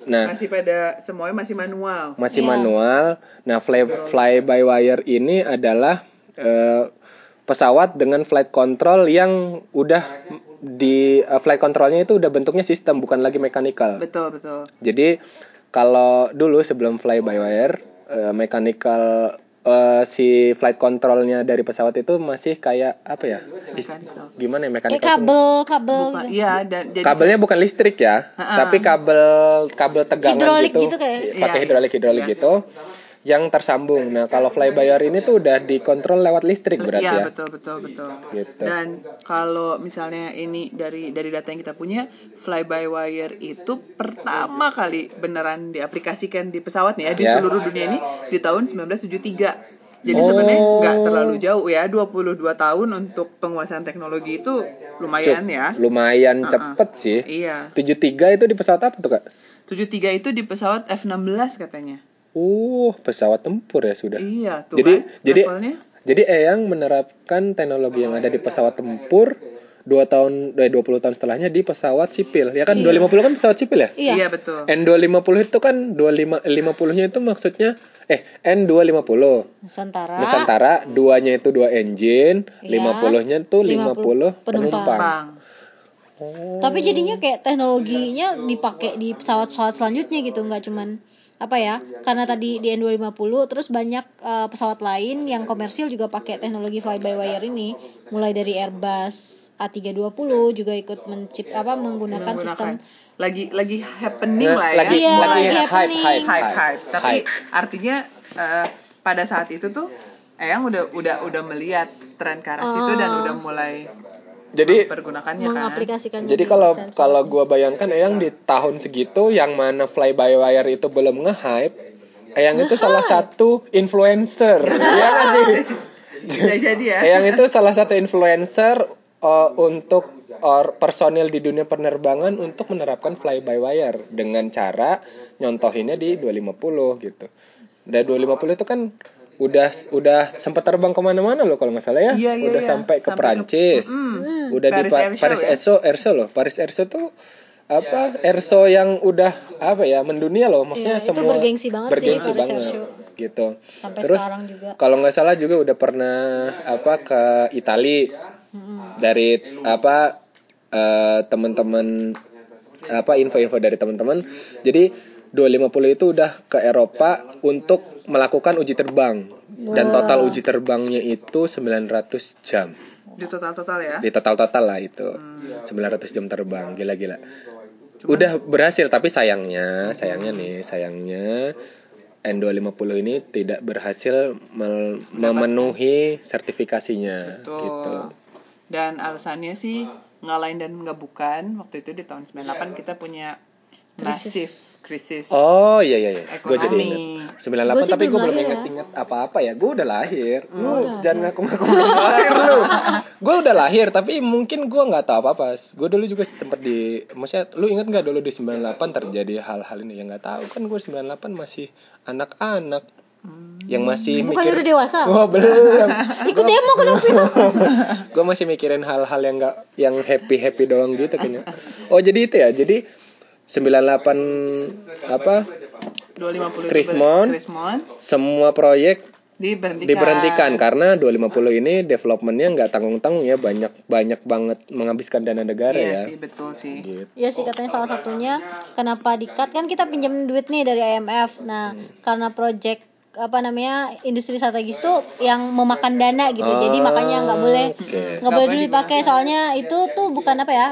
Nah, Masih pada semuanya masih manual. masih Iya. manual. Nah, fly fly by wire ini adalah eh, pesawat dengan flight control yang udah di eh, flight controlnya itu udah bentuknya sistem bukan lagi mechanical. Betul, betul. Jadi kalau dulu sebelum fly by wire eh, mechanical eh, si flight controlnya dari pesawat itu masih kayak apa ya? Is- gimana ya Kayak tuh? kabel, kabel. Bukan, iya dan jadi Kabelnya bukan listrik ya, Ha-ha. tapi kabel kabel tegangan Hidrolik gitu, gitu kayak. pakai Iya, hidrolik hidrolik iya. gitu, yang tersambung. Nah kalau fly by wire ini tuh udah dikontrol lewat listrik berarti Iya ya. betul betul betul. Gitu. Dan kalau misalnya ini dari dari data yang kita punya, fly by wire itu pertama kali beneran diaplikasikan di pesawat nih ya di Ya. seluruh dunia ini di tahun 1973. Jadi Oh. sebenarnya nggak terlalu jauh ya, 22 tahun untuk penguasaan teknologi itu lumayan ya. Lumayan Ha-ha. cepet sih. Iya. 73 itu di pesawat apa tuh kak? 73 itu di pesawat F16 katanya. Uh, pesawat tempur ya sudah. Iya, tuh Jadi- kan jadi- levelnya. Jadi Eyang menerapkan teknologi yang ada di pesawat tempur dua tahun dari 20 tahun setelahnya di pesawat sipil. Ya kan 250 kan pesawat sipil ya? Iya. Iya betul. N250 itu kan 25 50-nya itu maksudnya eh N250 Nusantara. Nusantara duanya itu dua engine, Iya. 50-nya tuh 50 50 penumpang. penumpang. Oh. Tapi jadinya kayak teknologinya dipakai di pesawat-pesawat selanjutnya gitu, nggak cuman apa ya? Karena tadi di N250 terus banyak eh, pesawat lain yang komersil juga pakai teknologi fly by wire ini, mulai dari Airbus A320 juga ikut mencip apa menggunakan, sistem lagi lagi happening lah ya lagi Iya, lagi lagi hype happening. hype hype hype tapi hype. artinya eh, pada saat itu tuh Eyang udah udah udah melihat tren ke arah situ dan Oh. udah mulai Jadi mempergunakannya kan mengaplikasikannya. jadi di kalau kalau gua bayangkan Eyang di tahun segitu yang mana fly by wire itu belum nge-hype, Eyang itu salah satu influencer. Iya kan sih? bisa jadi ya Eyang itu salah satu influencer uh, untuk or personil di dunia penerbangan untuk menerapkan fly by wire dengan cara nyontohinnya di 250 gitu. Dan 250 itu kan udah udah sempat terbang ke mana-mana loh kalau nggak salah ya. Iya, iya, udah iya. sampai ke Sampai ke- Perancis. Mm. Udah Paris di Pa- Air Show Paris ya? Air Show, Air Show loh. Paris Air Show tuh apa Airso yang udah apa ya mendunia loh maksudnya itu semua bergengsi banget sih, bergengsi Paris Air banget Show. gitu Sampai terus sekarang juga. kalau nggak salah juga udah pernah apa ke Itali dari apa eh, teman-teman apa info-info dari teman-teman jadi 250 itu udah ke Eropa untuk melakukan uji terbang. Dan total uji terbangnya itu 900 jam. Di total total ya? Di total total lah itu. 900 jam terbang gila-gila. Udah berhasil tapi sayangnya sayangnya nih sayangnya N250 ini tidak berhasil memenuhi sertifikasinya Tuh. gitu. Dan alasannya sih ngalahin dan nggak bukan waktu itu di tahun 98 kita punya Krisis. krisis Oh iya iya iya. Gue jadi Ekonomi. inget. 98 Gua sih tapi gue belum lahir ya. inget-inget apa-apa ya. Gue udah lahir. Lu jangan ngaku-ngaku belum lahir lu. Gue udah lahir tapi mungkin gue nggak tahu apa-apa. Gue dulu juga tempat di maksudnya lu inget nggak dulu di 98 terjadi hal-hal ini yang nggak tahu kan gue 98 masih anak-anak yang masih Bukannya udah dewasa? Wah (laughs) belum. Ikut demo kenapa (laughs) itu? gue masih mikirin hal-hal yang nggak yang happy happy doang gitu kayaknya. Oh jadi itu ya. Jadi 98 apa 250 itu Krismon. semua proyek diberhentikan. diberhentikan karena 250 ini developmentnya nggak tanggung-tanggung ya banyak banyak banget menghabiskan dana negara Iya ya. sih betul sih. Gitu. Ya sih katanya salah satunya kenapa dikat kan kita pinjam duit nih dari IMF. Nah, karena project apa namanya industri strategis tuh yang memakan dana gitu. Jadi makanya nggak boleh Oke. nggak Nggak boleh dulu dipakai soalnya itu tuh bukan apa ya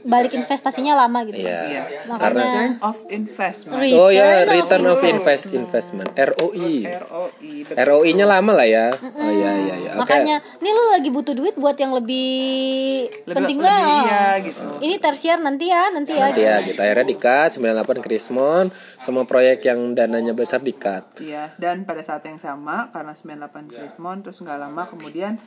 balik investasinya lama gitu. Iya. Iya. Makanya Return of investment. Return Oh ya, of return of investment. invest investment ROI. ROI. ROI-nya lama lah ya. Oh iya iya iya. Oke. Makanya, nih lu lagi butuh duit buat yang lebih, Lebih- penting lebih lah. iya, gitu. Ini tersier nanti ya, nanti ya. Nanti ya kita akhirnya dikat 98 Krismon semua proyek yang dananya besar dikat. Iya, dan pada saat yang sama karena 98 Krismon terus nggak lama kemudian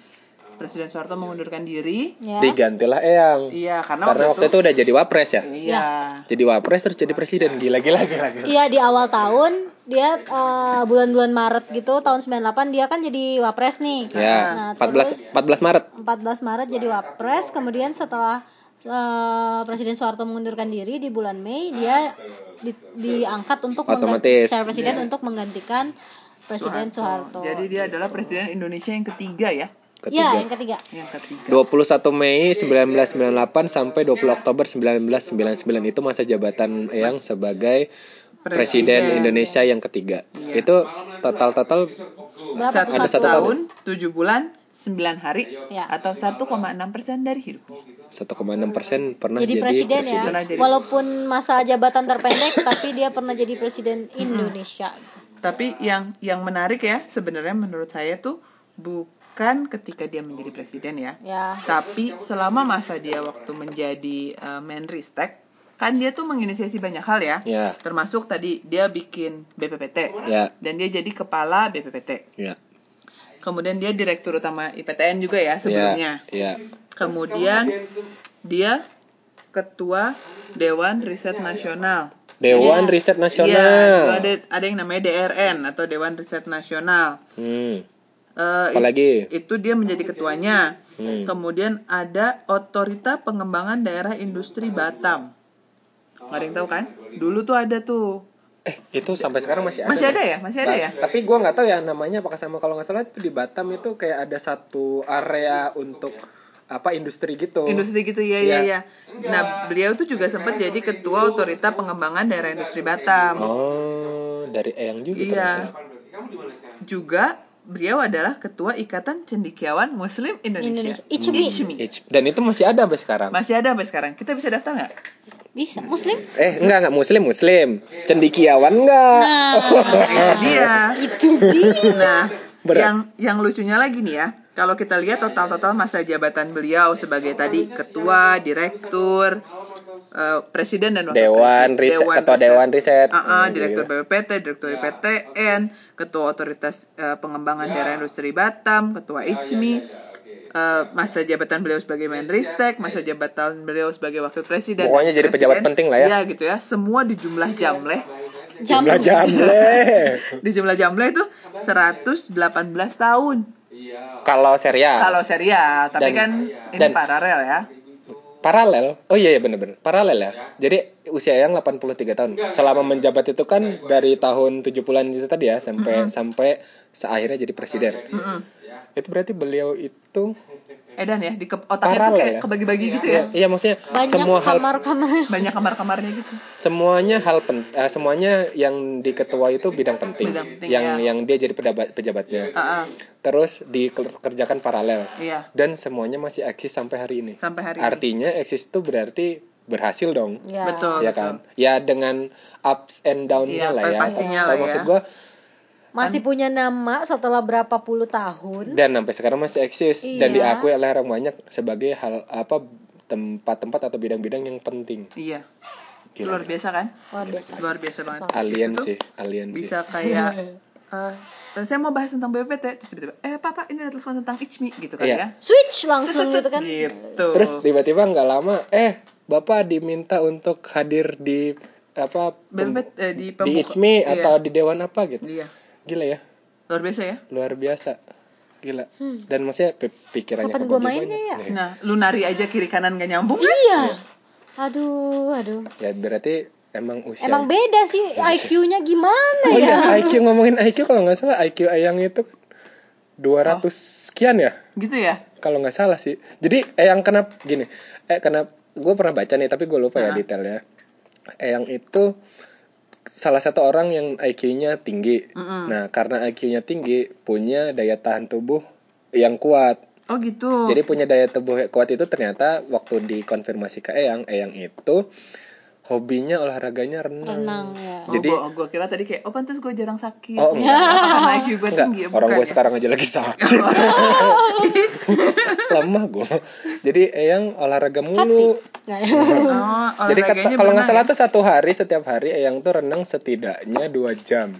Presiden Soeharto mengundurkan diri. Ya. Digantilah Eyang. Iya, karena, Karena waktu itu udah jadi wapres ya. Iya. Jadi wapres terus jadi presiden gila gila gila. gila. Iya di awal tahun dia eh, bulan-bulan Maret gitu tahun 98 dia kan jadi wapres nih. Ya, Nah, 14 terus 14 Maret. 14 Maret jadi wapres, kemudian setelah eh, Presiden Soeharto mengundurkan diri di bulan Mei dia di- diangkat untuk Otomatis. secara presiden untuk menggantikan Presiden Soeharto. Jadi dia adalah Presiden Indonesia yang ketiga ya. Ya, Ketiga. yang ketiga. Yang ketiga. 21 Mei 1998 sampai 20 Oktober 1999 itu masa jabatan Eyang sebagai Presiden Indonesia yang ketiga. Itu total-total Satu, Ada satu? tahun, tujuh bulan, sembilan hari, Ya. atau 1,6 persen dari hidup. 1,6 persen pernah Jadi jadi, presiden, presiden. ya. Pernah jadi- Walaupun masa jabatan terpendek (laughs) tapi dia pernah jadi presiden Indonesia. Tapi yang yang menarik ya sebenarnya menurut saya tuh bukan ketika dia menjadi presiden ya, Ya. tapi selama masa dia waktu menjadi uh, Menristek kan dia tuh menginisiasi banyak hal ya. Ya, Termasuk tadi dia bikin BPPT ya, dan dia jadi kepala BPPT. ya. Kemudian dia direktur utama IPTN juga ya sebelumnya. Ya, Kemudian dia ketua Dewan Riset Nasional. Dewan Ya. Riset Iya, Nasional. ada ada yang namanya DRN atau Dewan Riset Nasional. Hmm. Eh, Apalagi? it- itu dia menjadi ketuanya. Hmm. Kemudian ada Otorita Pengembangan Daerah Industri Batam. Nggak ada yang tahu kan? Dulu tuh ada tuh. Eh, itu sampai sekarang masih ada. Masih ada ya? Masih ada ya? Tapi gua nggak tahu ya namanya apakah sama kalau nggak salah itu di Batam itu kayak ada satu area untuk apa industri gitu. Industri gitu ya ya ya. Nah, beliau tuh juga sempat jadi ketua Otorita Pengembangan Daerah Industri Batam. Oh, dari Eyang juga Iya. ternyata. Juga beliau adalah ketua Ikatan Cendikiawan Muslim Indonesia. Indonesia. Ichmi. Ichmi. Dan itu masih ada sampai sekarang. Masih ada sampai sekarang. Kita bisa daftar nggak? Bisa muslim? Eh, enggak enggak muslim muslim. Cendikiawan enggak. Nah, (laughs) itu dia. itu dia. Nah, Berat. yang yang lucunya lagi nih ya, kalau kita lihat total-total masa jabatan beliau sebagai tadi ketua, direktur, eh, presiden dan wakil Dewan presiden, riset ketua Dewan riset. Ah, Hmm, direktur. BPPT, direktur IPTN, ketua otoritas eh, pengembangan daerah industri Batam, ketua ICMI, eh, masa jabatan beliau sebagai Menristek, masa jabatan beliau sebagai wakil presiden. Pokoknya jadi pejabat presiden. penting lah ya. Iya gitu ya, semua di jumlah jamleh. Jam. Jumlah jamle. (laughs) Di jumlah jamleh itu 118 tahun. Kalau serial. Kalau serial, tapi Dan- kan ini dan- paralel ya. Paralel. Oh iya iya benar-benar. Paralel ya. Jadi usia yang 83 tahun. Selama menjabat itu kan dari tahun 70-an itu tadi ya sampai sampai seakhirnya jadi presiden. Mm-mm. Itu berarti beliau itu Edan ya, di ke- otaknya tuh Paralel kayak ya? kebagi-bagi gitu ya. Iya maksudnya Banyak semua hal kamar-kamar. Banyak kamar-kamarnya gitu. semuanya hal pen, eh, semuanya yang di ketua itu bidang penting, Bidang penting, yang ya. yang dia jadi pejabat pejabatnya. Ah, ah, Terus dikerjakan paralel iya, dan semuanya masih eksis sampai hari ini. sampai hari ini. Artinya eksis itu berarti berhasil dong. Ya. Betul. ya kan? Ya dengan ups and down-nya Iya, lah ya. pastinya Tapi lah maksud ya. gua Masih punya nama setelah berapa puluh tahun. dan sampai sekarang masih eksis dan Iya. diakui oleh orang banyak sebagai hal apa tempat-tempat atau bidang-bidang yang penting. Iya. Gila, Luar biasa kan? luar biasa Luar biasa banget. Alien Itu sih, alien Bisa sih. kayak (laughs) eh, saya mau bahas tentang BPT terus tiba-tiba eh papa ini ada telepon tentang Ichmi gitu kan Iya. ya. switch langsung gitu kan Gitu. Terus tiba-tiba nggak lama, eh bapak diminta untuk hadir di apa pem- BPT eh, di di pembuka. Me Iya. atau di Dewan apa gitu. Iya. Gila ya, Luar biasa ya. luar biasa. Gila. Dan maksudnya pi- pikirannya Hmm. Kapan Boji mainnya ya? Nih. Nah, lu nari aja kiri kanan gak nyambung kan? iya aduh aduh Ya berarti emang usia. emang beda sih IQ-nya gimana Oh ya iya, IQ ngomongin IQ kalau nggak salah IQ Eyang itu 200 sekian ya Gitu ya. kalau nggak salah sih. Jadi Eyang kenapa gini? Eh kenapa gue pernah baca nih tapi gue lupa ya Nah. detailnya. Eyang itu salah satu orang yang IQ-nya tinggi. Mm-mm. Nah, karena IQ-nya tinggi, punya daya tahan tubuh yang kuat. Oh gitu. Jadi punya daya tubuh yang kuat itu ternyata waktu dikonfirmasi ke Eyang, Eyang itu hobinya olahraganya renang. renang ya Oh, Jadi gua, gua kira tadi kayak oh pantas gue jarang sakit. Oh, enggak. Karena IQ gue tinggi. orang bukan gue ya? sekarang aja lagi sakit. (laughs) Lemah gue. Jadi Eyang olahraga mulu. Nggak ya? (laughs) Oh, Jadi kata, kalau nggak berenang salah ya? tuh satu hari setiap hari Eyang tuh renang setidaknya dua jam.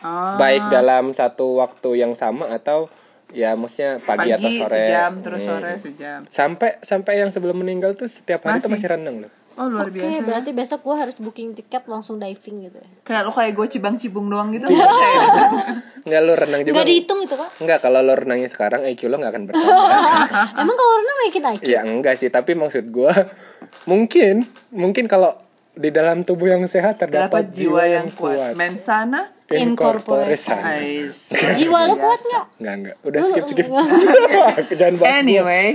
Oh, Baik dalam satu waktu yang sama atau ya maksudnya pagi, atau sore. sejam terus Hmm. sore sejam. Sampai sampai yang sebelum meninggal tuh setiap hari tuh Masih? masih renang loh. Oh luar Oke, biasa. ya. berarti besok gua harus booking tiket langsung diving gitu ya. Kayak lo kayak gue cibang-cibung doang gitu. Iya. Kayak- (laughs) Enggak lu renang juga. Nggak dihitung itu kak? Enggak, kalau lo renangnya sekarang IQ lo nggak akan bertambah. (laughs) Emang kalau renang naikin IQ? ya enggak sih, tapi maksud gua mungkin mungkin kalau di dalam tubuh yang sehat terdapat Dapat jiwa yang kuat. Mensana. In corpore Incorpore sano. Ais. Jiwa lu kuat nggak? Enggak, enggak. Udah skip skip. (laughs) Jangan bahas. Anyway,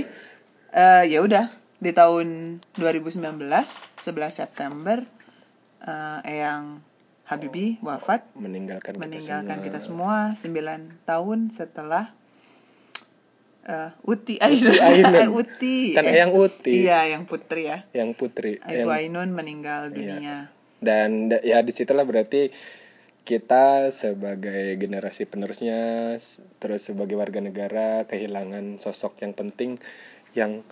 eh ya udah di tahun 2019 11 September eh Eyang Habibi wafat meninggalkan, meninggalkan kita semua. semua 9 tahun setelah eh Uti Ainun. Ainun. (laughs) Uti. Kan Eh, Eyang Uti, Iya, yang putri ya. yang putri. Ibu Yang- Ainun meninggal dunia. dan da- ya di situlah berarti kita sebagai generasi penerusnya terus sebagai warga negara kehilangan sosok yang penting yang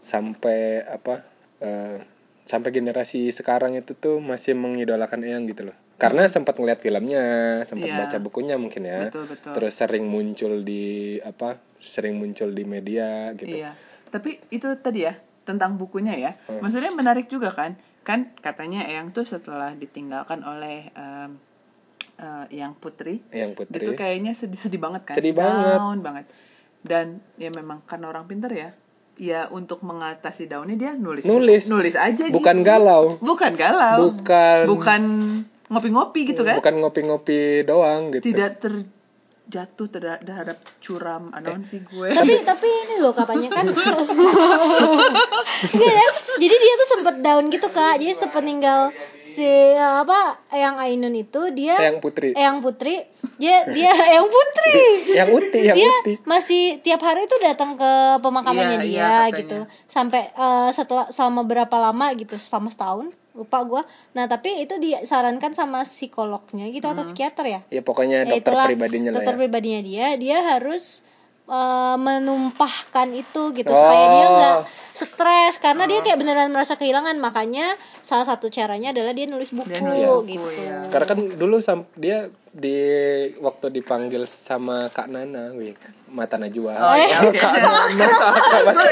sampai apa eh, sampai generasi sekarang itu tuh masih mengidolakan Eyang gitu loh karena sempat ngeliat filmnya sempat Iya. baca bukunya mungkin ya Betul, betul. terus sering muncul di apa sering muncul di media gitu Iya. Tapi itu tadi ya tentang bukunya ya. Hmm. Maksudnya menarik juga kan? Kan katanya Eyang tuh setelah ditinggalkan oleh em, eh, yang putri, yang putri itu kayaknya sedih-sedih banget kan? Sedih banget. Down banget. Dan ya memang karena orang pinter ya. Ya untuk mengatasi daunnya dia nulis Nulis. nulis aja bukan gitu. galau Bukan galau. bukan Bukan ngopi-ngopi gitu kan? bukan ngopi-ngopi doang gitu Tidak terjatuh terhadap terhadap curam anon sih gue. tapi tapi ini loh katanya kan (laughs) jadi dia tuh sempet down gitu kak jadi sempet ninggal si apa yang Ainun itu dia Eyang Putri. Eyang Putri. Dia dia (laughs) Eyang Putri. Yang Uti yang dia Uti. masih tiap hari itu datang ke pemakamannya Iya, dia iya, katanya. gitu. Sampai eh, setelah selama berapa lama gitu selama setahun lupa gua. Nah tapi itu disarankan sama psikolognya gitu atau psikiater ya? Ya pokoknya Ya, dokter itulah, pribadinya lah dokter ya. pribadinya dia. Dia harus eh, menumpahkan itu gitu Oh. supaya dia nggak stres karena dia kayak beneran merasa kehilangan makanya salah satu caranya adalah dia nulis buku, Dia nulis buku, gitu ya. karena kan dulu sam- dia di waktu dipanggil sama Kak Nana wih mata Najwa Oh, oke. Kak Nana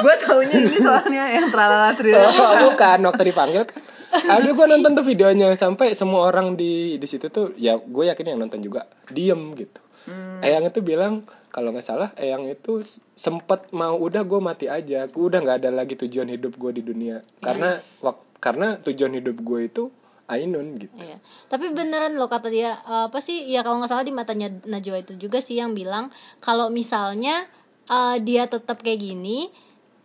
gue taunya ini soalnya yang tralala trila. Oh, bukan waktu dipanggil kan Aduh gue nonton tuh videonya sampai semua orang di di situ tuh ya gue yakin yang nonton juga diem gitu. Hmm. Eyang itu bilang kalau nggak salah Eyang itu sempet mau udah gue mati aja, gue udah nggak ada lagi tujuan hidup gue di dunia karena wak- karena tujuan hidup gue itu Ainun gitu. Iya. Tapi beneran loh kata dia eh, apa sih? Ya kalau nggak salah di matanya Najwa itu juga sih yang bilang kalau misalnya eh, dia tetap kayak gini,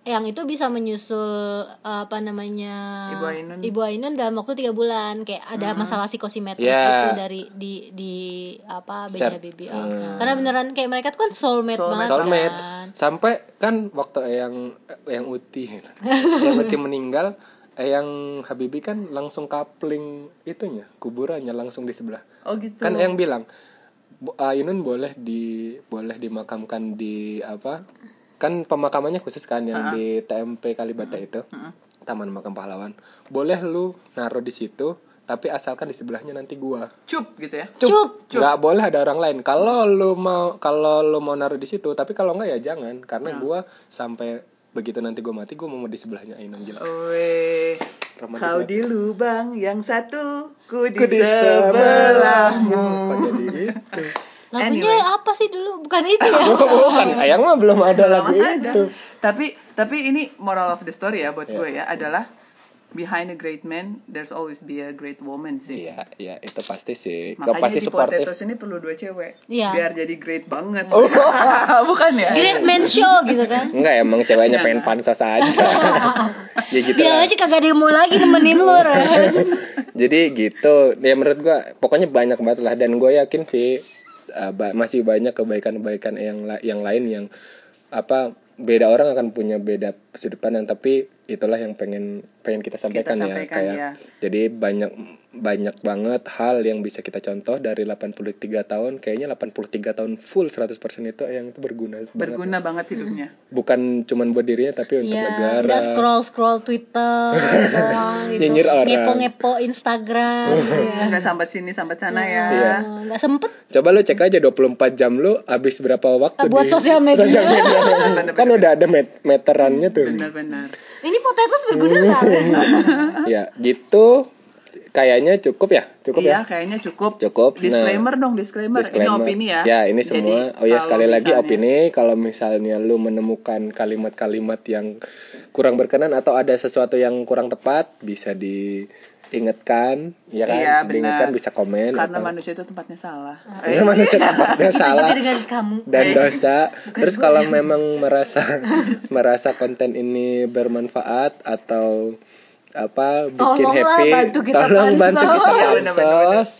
yang itu bisa menyusul eh, apa namanya Ibu Ainun. Ibu Ainun dalam waktu tiga bulan kayak ada masalah psikosimetris Ya. itu dari di di apa Set. bayinya baby. Hmm. Karena beneran kayak mereka tuh kan soulmate, Soulmate. banget Soulmate. kan. Sampai kan waktu Eyang yang Uti (laughs) yang Uti meninggal Eyang Habibi kan langsung kapling itunya kuburannya langsung di sebelah. Oh gitu. kan yang bilang "Bu- Ainun boleh di boleh dimakamkan di apa kan pemakamannya khusus kan yang Ha-ha. di TMP Kalibata itu Mm-mm. Taman Makam Pahlawan boleh lu naruh di situ tapi asalkan di sebelahnya nanti gua Cup gitu ya. Cup. Cup. nggak boleh ada orang lain kalau lu mau kalau lu mau naruh di situ tapi kalau nggak ya jangan karena Nah. gua sampai begitu nanti gua mati gua mau di sebelahnya Ainun gila kau di lubang yang satu, ku di, Ku di sebelahmu. kok jadi gitu Lagunya Anyway. apa sih dulu? Bukan itu ya? (laughs) bukan ayang mah belum ada lagu ada. itu Tapi tapi ini moral of the story ya buat Iya. gue ya adalah behind a great man there's always be a great woman sih. iya iya itu pasti sih Makanya pasti di supportive Potatoes ini perlu dua cewek Iya. biar jadi great banget. Oh. (laughs) Bukan ya? Great Man Show gitu kan? Enggak emang ceweknya pengen pansos aja. (laughs) ya gitu Dia lah. aja kagak ada yang mau lagi nemenin lu, Ren. Jadi gitu. Ya menurut gua pokoknya banyak banget lah dan gue yakin sih uh, masih banyak kebaikan-kebaikan yang yang lain yang apa beda orang akan punya beda sudut pandang tapi itulah yang pengen pengen kita sampaikan, sampaikan, ya kayak ya. jadi banyak banyak banget hal yang bisa kita contoh dari 83 tahun kayaknya 83 tahun full 100% itu yang itu berguna banget. Berguna banget hidupnya. bukan cuman buat dirinya tapi untuk Iya, negara nggak scroll scroll Twitter doang (laughs) gitu, Nyinyir orang. ngepo ngepo Instagram, (laughs) gitu ya. Enggak sambat sini sambat sana ya. Iya. Oh, nggak sempet. Coba lu cek aja 24 jam lu habis berapa waktu Buat di sosial media. (laughs) sosial media. kan udah ada met- meterannya tuh. Benar-benar. Ini potatoes berguna nggak? Ya, gitu. Kayaknya cukup ya? Cukup iya, ya? kayaknya cukup. Cukup. Nah, Disclaimer dong, disclaimer. Ini opini ya. Ya, ini Jadi, semua. oh ya, sekali lagi misalnya- opini. Kalau misalnya lu menemukan kalimat-kalimat yang kurang berkenan atau ada sesuatu yang kurang tepat, bisa diingatkan, ya kan? Iya. Diingatkan bisa komen Karena atau manusia itu tempatnya salah. Karena manusia tempatnya salah. Juga dengan kamu. dan dosa. Terus kalau memang merasa (laughs) merasa konten ini bermanfaat atau apa bikin Tolonglah happy, bantu kita tolong bantu pansos. kita Iya, benar, benar, benar. pansos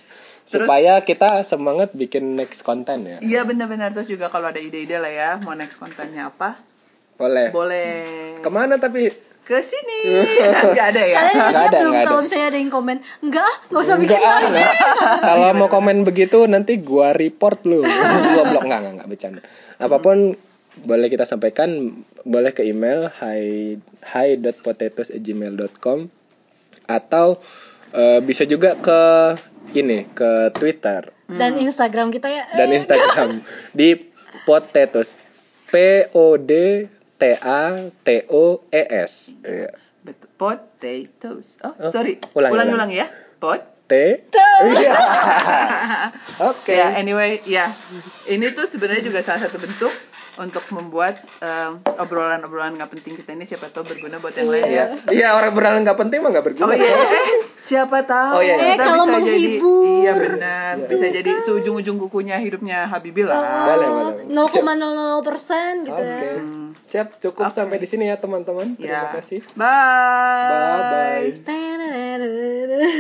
supaya kita semangat bikin next konten ya. Iya benar-benar terus juga kalau ada ide-ide lah ya mau next kontennya apa Boleh. boleh Ke mana tapi? Ke sini (laughs) nggak ada ya Kalian Nggak ada, belum nggak ada. kalau misalnya ada yang komen, enggak, nggak usah bikin Enggak, lagi. enggak. Kalau mau komen begitu nanti gua report lu. (laughs) gua blok enggak, enggak, enggak bercanda. Apa pun boleh kita sampaikan, boleh ke email hi hi.potatoes@gmail.com atau eh, bisa juga ke ini ke Twitter Dan Instagram kita ya. dan Instagram (laughs) di potatoes P O D T A T O E S. Iya. Betul. potatoes oh, Oh, sorry ulangi, ulang ulangi. ulang ya pot T (laughs) (laughs) Oke. ya anyway ya ini tuh sebenarnya juga salah satu bentuk untuk membuat em, obrolan-obrolan nggak penting kita ini siapa tahu berguna buat yang lain ya Iya, iya orang berjalan nggak penting mah nggak berguna. Oh iya, (laughs) eh, siapa tahu Oh iya, iya. kita Eh, kalau bisa jadi menghibur. iya benar, bisa jadi seujung-ujung kukunya hidupnya Habibi lah. Boleh, boleh. 0,00 persen gitu Oke. ya. Siap, cukup Oke. sampai di sini ya teman-teman. Terima Ya. kasih. Bye. Bye bye.